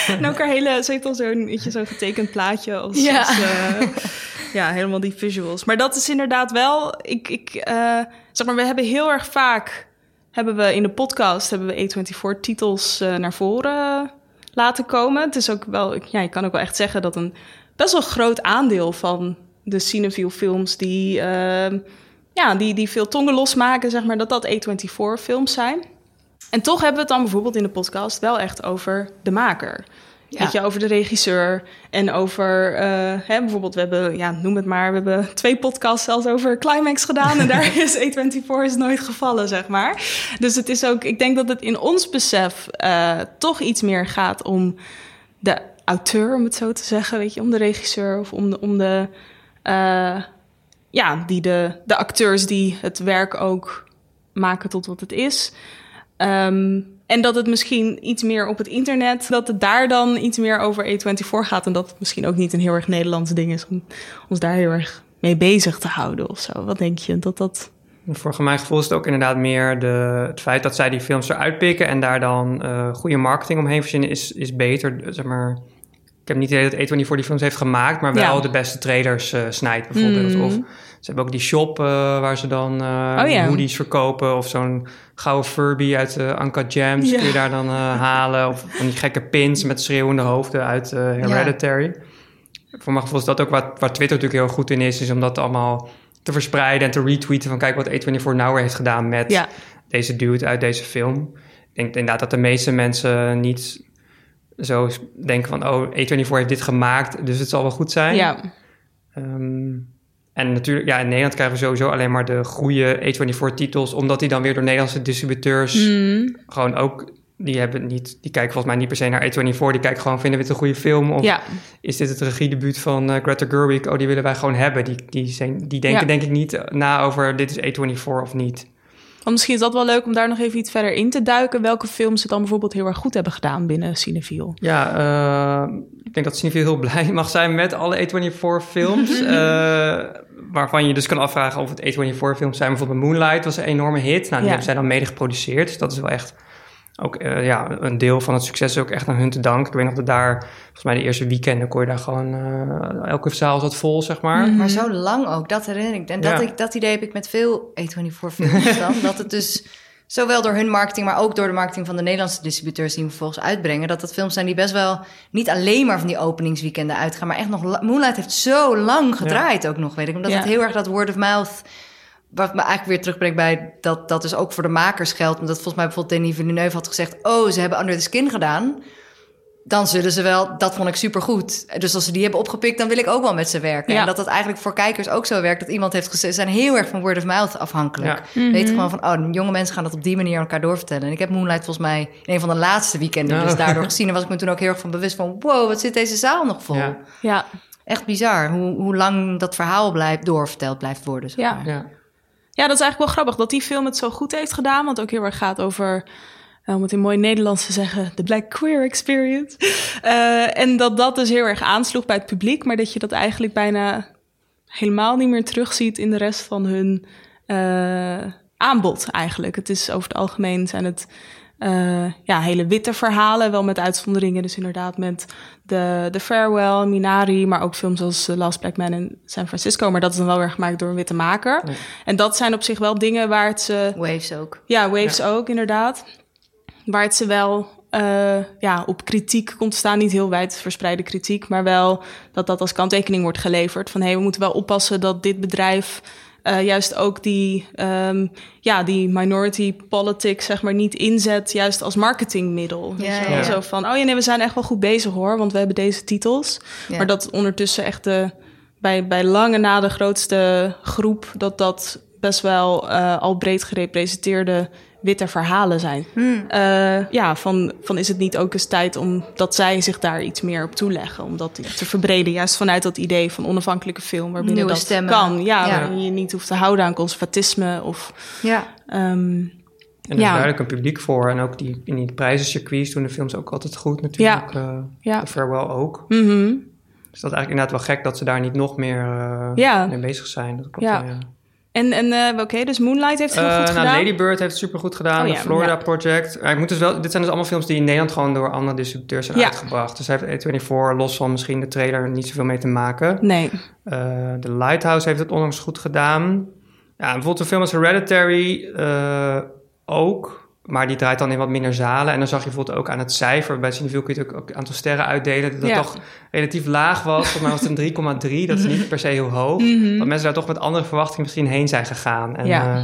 En ook haar hele, ze heeft al zo'n zo'n getekend plaatje als, Ja. als, eh, ja, helemaal die visuals. Maar dat is inderdaad wel, ik, ik eh, zeg maar, we hebben heel erg vaak, hebben we in de podcast, hebben we A24 titels eh, naar voren laten komen. Het is ook wel, ik- ja, je kan ook wel echt zeggen dat een best wel groot aandeel van de Cineville films die, eh, ja, die, die veel tongen losmaken, zeg maar, dat dat A24 films zijn. En toch hebben we het dan bijvoorbeeld in de podcast wel echt over de maker. Ja. Weet je, over de regisseur en over, eh, hè, bijvoorbeeld, we hebben, ja, noem het maar, we hebben twee podcasts zelfs over Climax gedaan en daar is A24 is nooit gevallen, zeg maar. Dus het is ook, ik denk dat het in ons besef eh, toch iets meer gaat om de auteur, om het zo te zeggen, weet je, om de regisseur of om de, om de eh, ja, die de, de acteurs die het werk ook maken tot wat het is. Ehm, en dat het misschien iets meer op het internet, dat het daar dan iets meer over A24 gaat. En dat het misschien ook niet een heel erg Nederlands ding is om ons daar heel erg mee bezig te houden of zo. Wat denk je? Dat dat. Voor mijn gevoel is het ook inderdaad meer de, het feit dat zij die films eruit pikken en daar dan eh, goede marketing omheen verzinnen is, is beter. Zeg maar, ik heb niet het idee dat A24 die films heeft gemaakt, maar wel Ja. de beste trailers eh, snijdt bijvoorbeeld. Mm. Of ze hebben ook die shop eh, waar ze dan Oh ja. hoodies verkopen of zo'n gouden Furby uit de Uncut Gems Ja. kun je daar dan halen. Of van die gekke pins met schreeuwende hoofden uit Hereditary. Voor mijn gevoel is dat ook wat, waar Twitter natuurlijk heel goed in is, is om dat allemaal te verspreiden en te retweeten van kijk wat A24 nou weer heeft gedaan met deze dude uit deze film. Ik denk inderdaad dat de meeste mensen niet zo denken van oh, A24 heeft dit gemaakt, dus het zal wel goed zijn. Ja. Ehm, en natuurlijk, ja, in Nederland krijgen we sowieso alleen maar de goede A24-titels, omdat die dan weer door Nederlandse distributeurs Mm. gewoon ook, die hebben niet, die kijken volgens mij niet per se naar A24, die kijken gewoon, vinden we het een goede film? Of Ja. is dit het regiedebuut van eh, Greta Gerwig? Oh, die willen wij gewoon hebben. Die, die, zijn, die denken Ja. denk ik niet na over dit is A24 of niet. Want misschien is dat wel leuk om daar nog even iets verder in te duiken. Welke films ze dan bijvoorbeeld heel erg goed hebben gedaan binnen Cineville. Ja, eh, ik denk dat Cineville heel blij mag zijn met alle A24 films. Eh, waarvan je dus kan afvragen of het A24-films zijn. Bijvoorbeeld Moonlight was een enorme hit. Nou, die Ja. hebben zij dan mede geproduceerd. Dus dat is wel echt ook eh, ja, een deel van het succes is ook echt aan hun te danken. Ik weet nog dat daar, volgens mij de eerste weekenden, kon je daar gewoon, eh, elke zaal zat vol, zeg maar. Maar zo lang ook, dat herinner ik. En dat, Ja. ik, dat idee heb ik met veel A24 films dan. dat het dus zowel door hun marketing, maar ook door de marketing van de Nederlandse distributeurs die hem vervolgens uitbrengen. Dat dat films zijn die best wel niet alleen maar van die openingsweekenden uitgaan, maar echt nog. Moonlight heeft zo lang gedraaid ook nog, weet ik. Omdat Ja. het heel erg dat word of mouth. Wat me eigenlijk weer terugbrengt bij dat dat dus ook voor de makers geldt. Omdat volgens mij bijvoorbeeld Denis Villeneuve had gezegd: Oh, ze hebben Under the Skin gedaan. Dan zullen ze wel, dat vond ik supergoed. Dus als ze die hebben opgepikt, dan wil ik ook wel met ze werken. Ja. En dat dat eigenlijk voor kijkers ook zo werkt. Dat iemand heeft gezegd, ze zijn heel erg van word of mouth afhankelijk. Ja. Mhm. Weet gewoon van, oh, jonge mensen gaan dat op die manier elkaar doorvertellen. En ik heb Moonlight volgens mij in een van de laatste weekenden Ja. dus daardoor gezien. En was ik me toen ook heel erg van bewust van, wow, wat zit deze zaal nog vol. Ja. Ja, Echt bizar, hoe, hoe lang dat verhaal blijft, doorverteld blijft worden. zeg Ja. maar. Ja. Ja, dat is eigenlijk wel grappig dat die film het zo goed heeft gedaan. Want ook heel erg gaat over, eh, om het in mooi Nederlands te zeggen, de Black Queer Experience. Eh, en dat dat dus heel erg aansloeg bij het publiek. Maar dat je dat eigenlijk bijna helemaal niet meer terugziet in de rest van hun eh, aanbod eigenlijk. Het is over het algemeen zijn het eh, ja, hele witte verhalen, wel met uitzonderingen. Dus inderdaad met de, de Farewell, Minari, maar ook films als The Last Black Man in San Francisco. Maar dat is dan wel weer gemaakt door een witte maker. En dat zijn op zich wel dingen waar het ze... Waves ook. Ja, Waves ook, inderdaad. Waar het ze wel eh, ja, op kritiek komt te staan. Niet heel wijd verspreide kritiek, maar wel dat dat als kanttekening wordt geleverd. Van hé, hey, we moeten wel oppassen dat dit bedrijf eh, juist ook die, ehm, ja, die minority politics, zeg maar, niet inzet, juist als marketingmiddel. Ja. Zo van, oh ja, nee, we zijn echt wel goed bezig hoor, want we hebben deze titels. Ja. Maar dat ondertussen echt de, bij, bij lange na de grootste groep, dat dat best wel eh, al breed gerepresenteerde witte verhalen zijn. Hmm. Eh, ja, van, van is het niet ook eens tijd om dat zij zich daar iets meer op toeleggen, om dat te verbreden, juist vanuit dat idee van onafhankelijke film, waarbinnen Nieuwe dat stemmen. kan. Ja, Ja. waarin je niet hoeft te houden aan conservatisme of. Ja. ehm, En er is Ja. duidelijk een publiek voor. En ook die, in die prijzencircuits doen de films ook altijd goed natuurlijk. Ja. Ja. De Farewell ook. mhm. Dus dat is eigenlijk inderdaad wel gek dat ze daar niet nog meer eh, Ja. mee bezig zijn. Dat klopt Ja. En, en eh, oké, dus Moonlight heeft het heel Eh, goed nou, gedaan. Lady Bird heeft het supergoed gedaan. Oh de Florida ja. Project. Ik moet dus wel, dit zijn dus allemaal films die in Nederland gewoon door andere distributeurs zijn Ja. uitgebracht. Dus heeft A24 los van misschien de trailer niet zoveel mee te maken. Nee. Eh, The Lighthouse heeft het onlangs goed gedaan. Ja, bijvoorbeeld een film als Hereditary eh, ook. Maar die draait dan in wat minder zalen. En dan zag je bijvoorbeeld ook aan het cijfer. Bij Cineville kun je het ook, ook een aantal sterren uitdelen. Dat Ja. toch relatief laag was. Volgens mij was het een 3,3. Dat is niet per se heel hoog. Mhm. Dat mensen daar toch met andere verwachtingen misschien heen zijn gegaan. En, Ja. eh,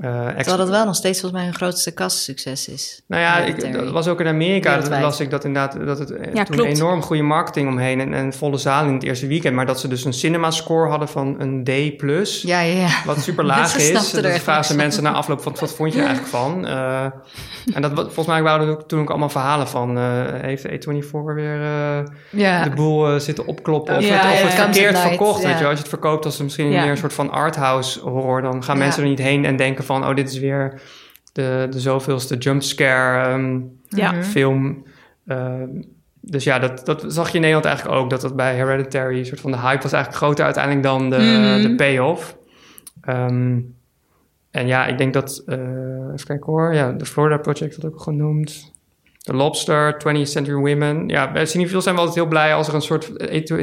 eh, ex- Terwijl dat wel nog steeds volgens mij hun grootste kastsucces is. nou ja, ik, dat was ook in Amerika. Dat las ik dat inderdaad dat het eh, Ja, toen klopt. enorm goede marketing omheen en, en volle zaal in het eerste weekend. Maar dat ze dus een cinema score hadden van een D plus. Ja, ja, ja. Wat super laag is. Dat echt vragen mensen na afloop van wat vond je eigenlijk van? Eh, en dat, volgens mij waren er ook toen ook allemaal verhalen van. eh, heeft A24 weer eh, Ja. de boel zitten opkloppen? Of Ja, het, of ja, het verkeerd verkocht? ja. Weet je, als je het verkoopt als misschien Ja. meer een soort van arthouse horror, dan gaan Ja. mensen er niet heen en denken van, oh, dit is weer de, de zoveelste jumpscare ehm, Ja. film. Ehm, dus ja, dat, dat zag je in Nederland eigenlijk ook. Dat dat bij Hereditary, een soort van de hype was eigenlijk groter uiteindelijk dan de, Mhm. de payoff. Ehm, en ja, ik denk dat, eh even kijken hoor, ja, de Florida Project wordt ook genoemd. The Lobster, 20th Century Women. Ja, bij Cineville zijn we altijd heel blij als er een soort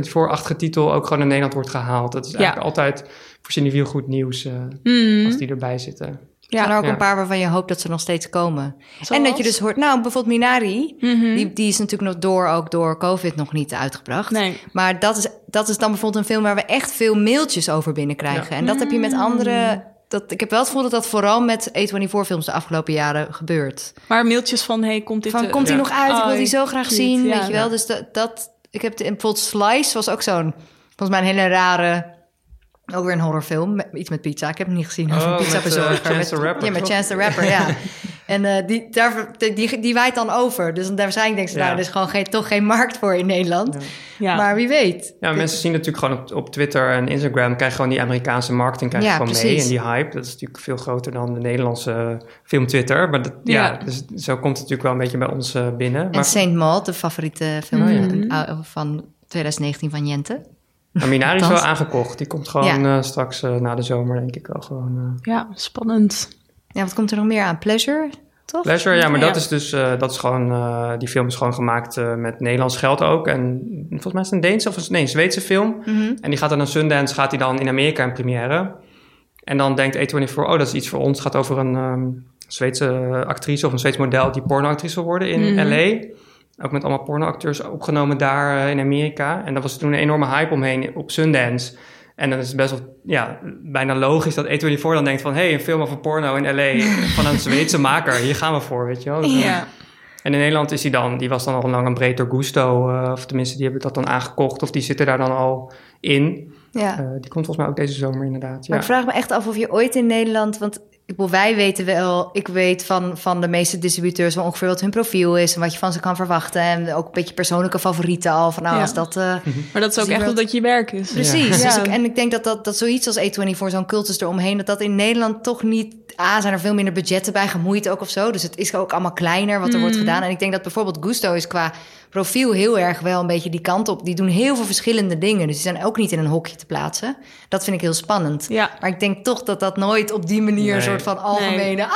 voorachtige titel ook gewoon in Nederland wordt gehaald. Dat is eigenlijk altijd voor Cineville goed nieuws eh, Mhm. als die erbij zitten. Er zijn er ook Ja. een paar waarvan je hoopt dat ze nog steeds komen. Zoals? En dat je dus hoort, nou bijvoorbeeld Minari, Mhm. die, die is natuurlijk nog door, ook door COVID nog niet uitgebracht. Nee. Maar dat is, dat is dan bijvoorbeeld een film waar we echt veel mailtjes over binnenkrijgen. En dat heb je met Mm. andere... Dat, ik heb wel het gevoel dat dat vooral met A24-films de afgelopen jaren gebeurt. Maar mailtjes van, hey, komt dit... Van, eh, komt hij ja. nog uit? Ik wil Oh, die zo graag zien, ja. weet je wel. Dus dat, dat ik heb de, en bijvoorbeeld Slice was ook zo'n, volgens mij een hele rare, ook weer een horrorfilm, iets met pizza. Ik heb hem niet gezien, over Oh, een pizza met, eh, bezorger. Chance the Rapper, Ja, met? Chance the Rapper, ja. En eh, die, daar, die, die, waait dan over. Dus dan waarschijnlijk denken ze, Ja. nou, er is gewoon geen, toch geen markt voor in Nederland. Ja. Maar wie weet. Ja, mensen zien natuurlijk gewoon op, op Twitter en Instagram... krijg je gewoon die Amerikaanse marketing krijg je Ja, gewoon mee. En die hype, dat is natuurlijk veel groter dan de Nederlandse film Twitter. Maar dat, ja. Ja. dus zo komt het natuurlijk wel een beetje bij ons eh, binnen. En Maar Saint Maud, de favoriete film van- van 2019 van Jente. Maar Minari is wel aangekocht. Die komt gewoon Ja. eh, straks eh, na de zomer, denk ik wel gewoon. eh. Ja, spannend. Ja, wat komt er nog meer aan? Pleasure, toch? Pleasure, ja, maar dat is dus, eh, dat is gewoon, eh, die film is gewoon gemaakt eh, met Nederlands geld ook. En volgens mij is het een Deense of een, nee, een Zweedse film. Mhm. En die gaat dan naar Sundance, gaat die dan in Amerika in première. En dan denkt A24, oh, dat is iets voor ons. Het gaat over een ehm, Zweedse actrice of een Zweeds model die pornoactrice wil worden in Mhm. LA. Ook met allemaal pornoacteurs opgenomen daar eh, in Amerika. En daar was toen een enorme hype omheen op Sundance. En dan is het best wel ja, bijna logisch dat A24 dan denkt van... hé, hey, een film over porno in L.A. van een Zweedse maker. Hier gaan we voor, weet je wel. Dus, eh, Ja. En in Nederland is hij dan... Die was dan al lang een breed door Gusto. eh, of tenminste, die hebben dat dan aangekocht. Of die zitten daar dan al in. Ja. Eh, die komt volgens mij ook deze zomer inderdaad. Maar Ja. ik vraag me echt af of je ooit in Nederland... Want ik bedoel, wij weten wel... Ik weet van, van de meeste distributeurs wel ongeveer wat hun profiel is... en wat je van ze kan verwachten. En ook een beetje persoonlijke favorieten al. Van nou, Ja. als dat... eh, Maar dat is ook echt omdat je werk is. Precies. Ja. Dus ik, en ik denk dat, dat, dat zoiets als A24, zo'n cultus eromheen... dat dat in Nederland toch niet... A, zijn er veel minder budgetten bij gemoeid ook of zo. Dus het is ook allemaal kleiner wat er wordt Mm. gedaan. En ik denk dat bijvoorbeeld Gusto is qua profiel heel erg wel een beetje die kant op. Die doen heel veel verschillende dingen. Dus die zijn ook niet in een hokje te plaatsen. Dat vind ik heel spannend. Ja. Maar ik denk toch dat dat nooit op die manier... een soort van algemene... Ah,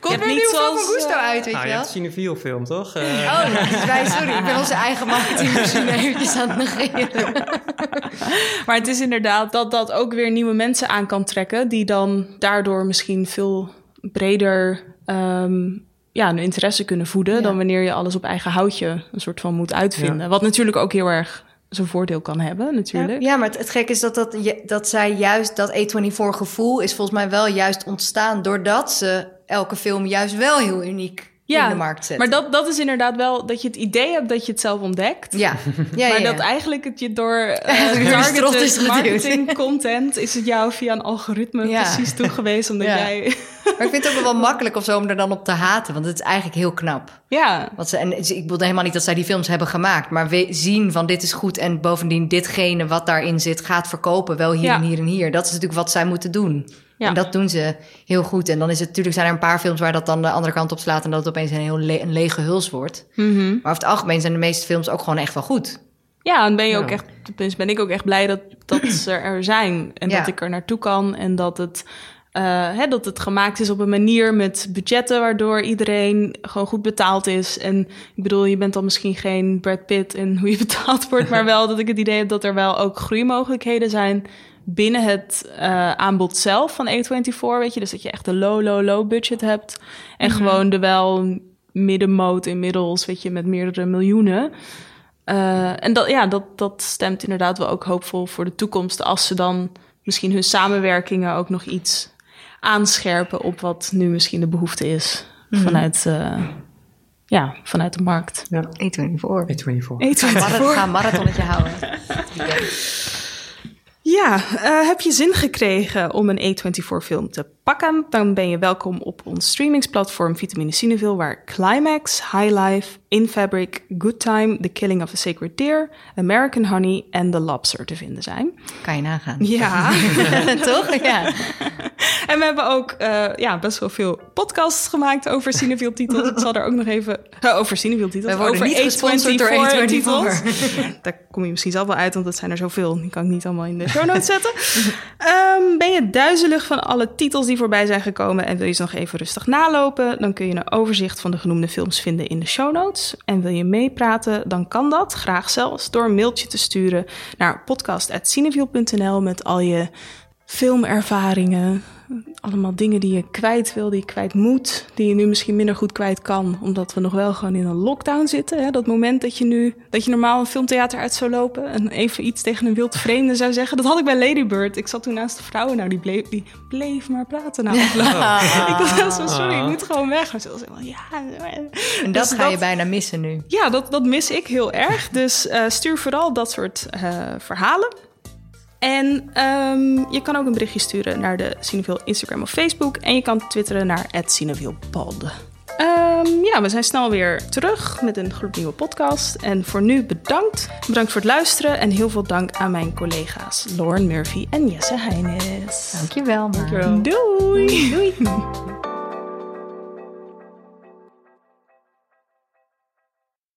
komt weer een nieuwe film van Gusto eh, uit, weet Nou, je je wel? hebt een cinefiel film, toch? Eh, Oh, dat is wij, sorry. Ik ben onze eigen marketingmachine eventjes aan het negeren. Maar het is inderdaad dat dat ook weer nieuwe mensen aan kan trekken... die dan daardoor misschien veel breder ehm, ja, een interesse kunnen voeden... Ja. dan wanneer je alles op eigen houtje een soort van moet uitvinden. Wat natuurlijk ook heel erg zijn voordeel kan hebben, natuurlijk. Ja, maar het, het gekke is dat, dat, dat zij juist, dat A24 gevoel is volgens mij wel juist ontstaan doordat ze elke film juist wel heel uniek in de markt zetten. maar dat, dat is inderdaad wel dat je het idee hebt dat je het zelf ontdekt. Ja, ja, maar ja, dat ja. eigenlijk het je door strot is marketing content is het jou via een algoritme Ja. precies toegewezen omdat Ja. jij Maar ik vind het ook wel makkelijk of zo om er dan op te haten, want het is eigenlijk heel knap. ja Wat ze, en ik bedoel helemaal niet dat zij die films hebben gemaakt, maar we zien van dit is goed en bovendien ditgene wat daarin zit gaat verkopen, wel hier Ja. en hier en hier. Dat is natuurlijk wat zij moeten doen. Ja. En dat doen ze heel goed. En dan is het natuurlijk zijn er een paar films waar dat dan de andere kant op slaat en dat het opeens een heel le- een lege huls wordt. Mhm. Maar over het algemeen zijn de meeste films ook gewoon echt wel goed. Ja, en ben je ook echt, tenminste ben ik ook echt blij dat, dat ze er zijn. En Ja. dat ik er naartoe kan. En dat het, eh, hè, dat het gemaakt is op een manier met budgetten waardoor iedereen gewoon goed betaald is. En ik bedoel, je bent dan misschien geen Brad Pitt in hoe je betaald wordt, maar wel dat ik het idee heb dat er wel ook groeimogelijkheden zijn binnen het eh, aanbod zelf van A24, weet je. Dus dat je echt een low, low, low budget hebt. En Mhm. gewoon de wel middenmoot inmiddels, weet je, met meerdere miljoenen. Eh, en dat, ja, dat, dat stemt inderdaad wel ook hoopvol voor de toekomst. Als ze dan misschien hun samenwerkingen ook nog iets aanscherpen op wat nu misschien de behoefte is Mhm. vanuit, eh, ja, vanuit de markt. Ja. A24. A24. Ga een marathon- ga een marathonnetje houden. Ja, eh, heb je zin gekregen om een A24-film te pakken? Dan ben je welkom op ons streamingsplatform Vitamine Cineville... waar Climax, High Life, In Fabric, Good Time... The Killing of a Sacred Deer, American Honey en The Lobster te vinden zijn. Kan je nagaan. Ja. Toch? Ja. En we hebben ook eh, ja, best wel veel podcasts gemaakt over Cinefield-titels. Ik zal er ook nog even... eh, over Cinefield-titels. Wij worden over niet gesponsord door A24. titels. Daar kom je misschien zelf wel uit, want dat zijn er zoveel. Die kan ik niet allemaal in de show notes zetten. Ehm, ben je duizelig van alle titels die voorbij zijn gekomen... en wil je ze nog even rustig nalopen... dan kun je een overzicht van de genoemde films vinden in de show notes. En wil je meepraten, dan kan dat. Graag zelfs door een mailtje te sturen naar podcast.cinefield.nl... met al je filmervaringen. Allemaal dingen die je kwijt wil, die je kwijt moet. Die je nu misschien minder goed kwijt kan. Omdat we nog wel gewoon in een lockdown zitten. Hè? Dat moment dat je nu, dat je normaal een filmtheater uit zou lopen. En even iets tegen een wild vreemde zou zeggen. Dat had ik bij Lady Bird. Ik zat toen naast de vrouwen. Nou, die bleef, die bleef maar praten na afloop. ik was heel zo, sorry, ik moet gewoon weg. Maar ze was helemaal, ja. En dat Dus ga je bijna missen nu. Ja, dat, dat mis ik heel erg. Dus eh, stuur vooral dat soort eh, verhalen. En ehm, je kan ook een berichtje sturen naar de Cineville Instagram of Facebook. En je kan twitteren naar @cinevillepod. Ehm ja, we zijn snel weer terug met een gloednieuwe podcast. En voor nu bedankt. Bedankt voor het luisteren. En heel veel dank aan mijn collega's Lauren Murphy en Jesse Heines. Dankjewel. Dankjewel. Doei. Doei.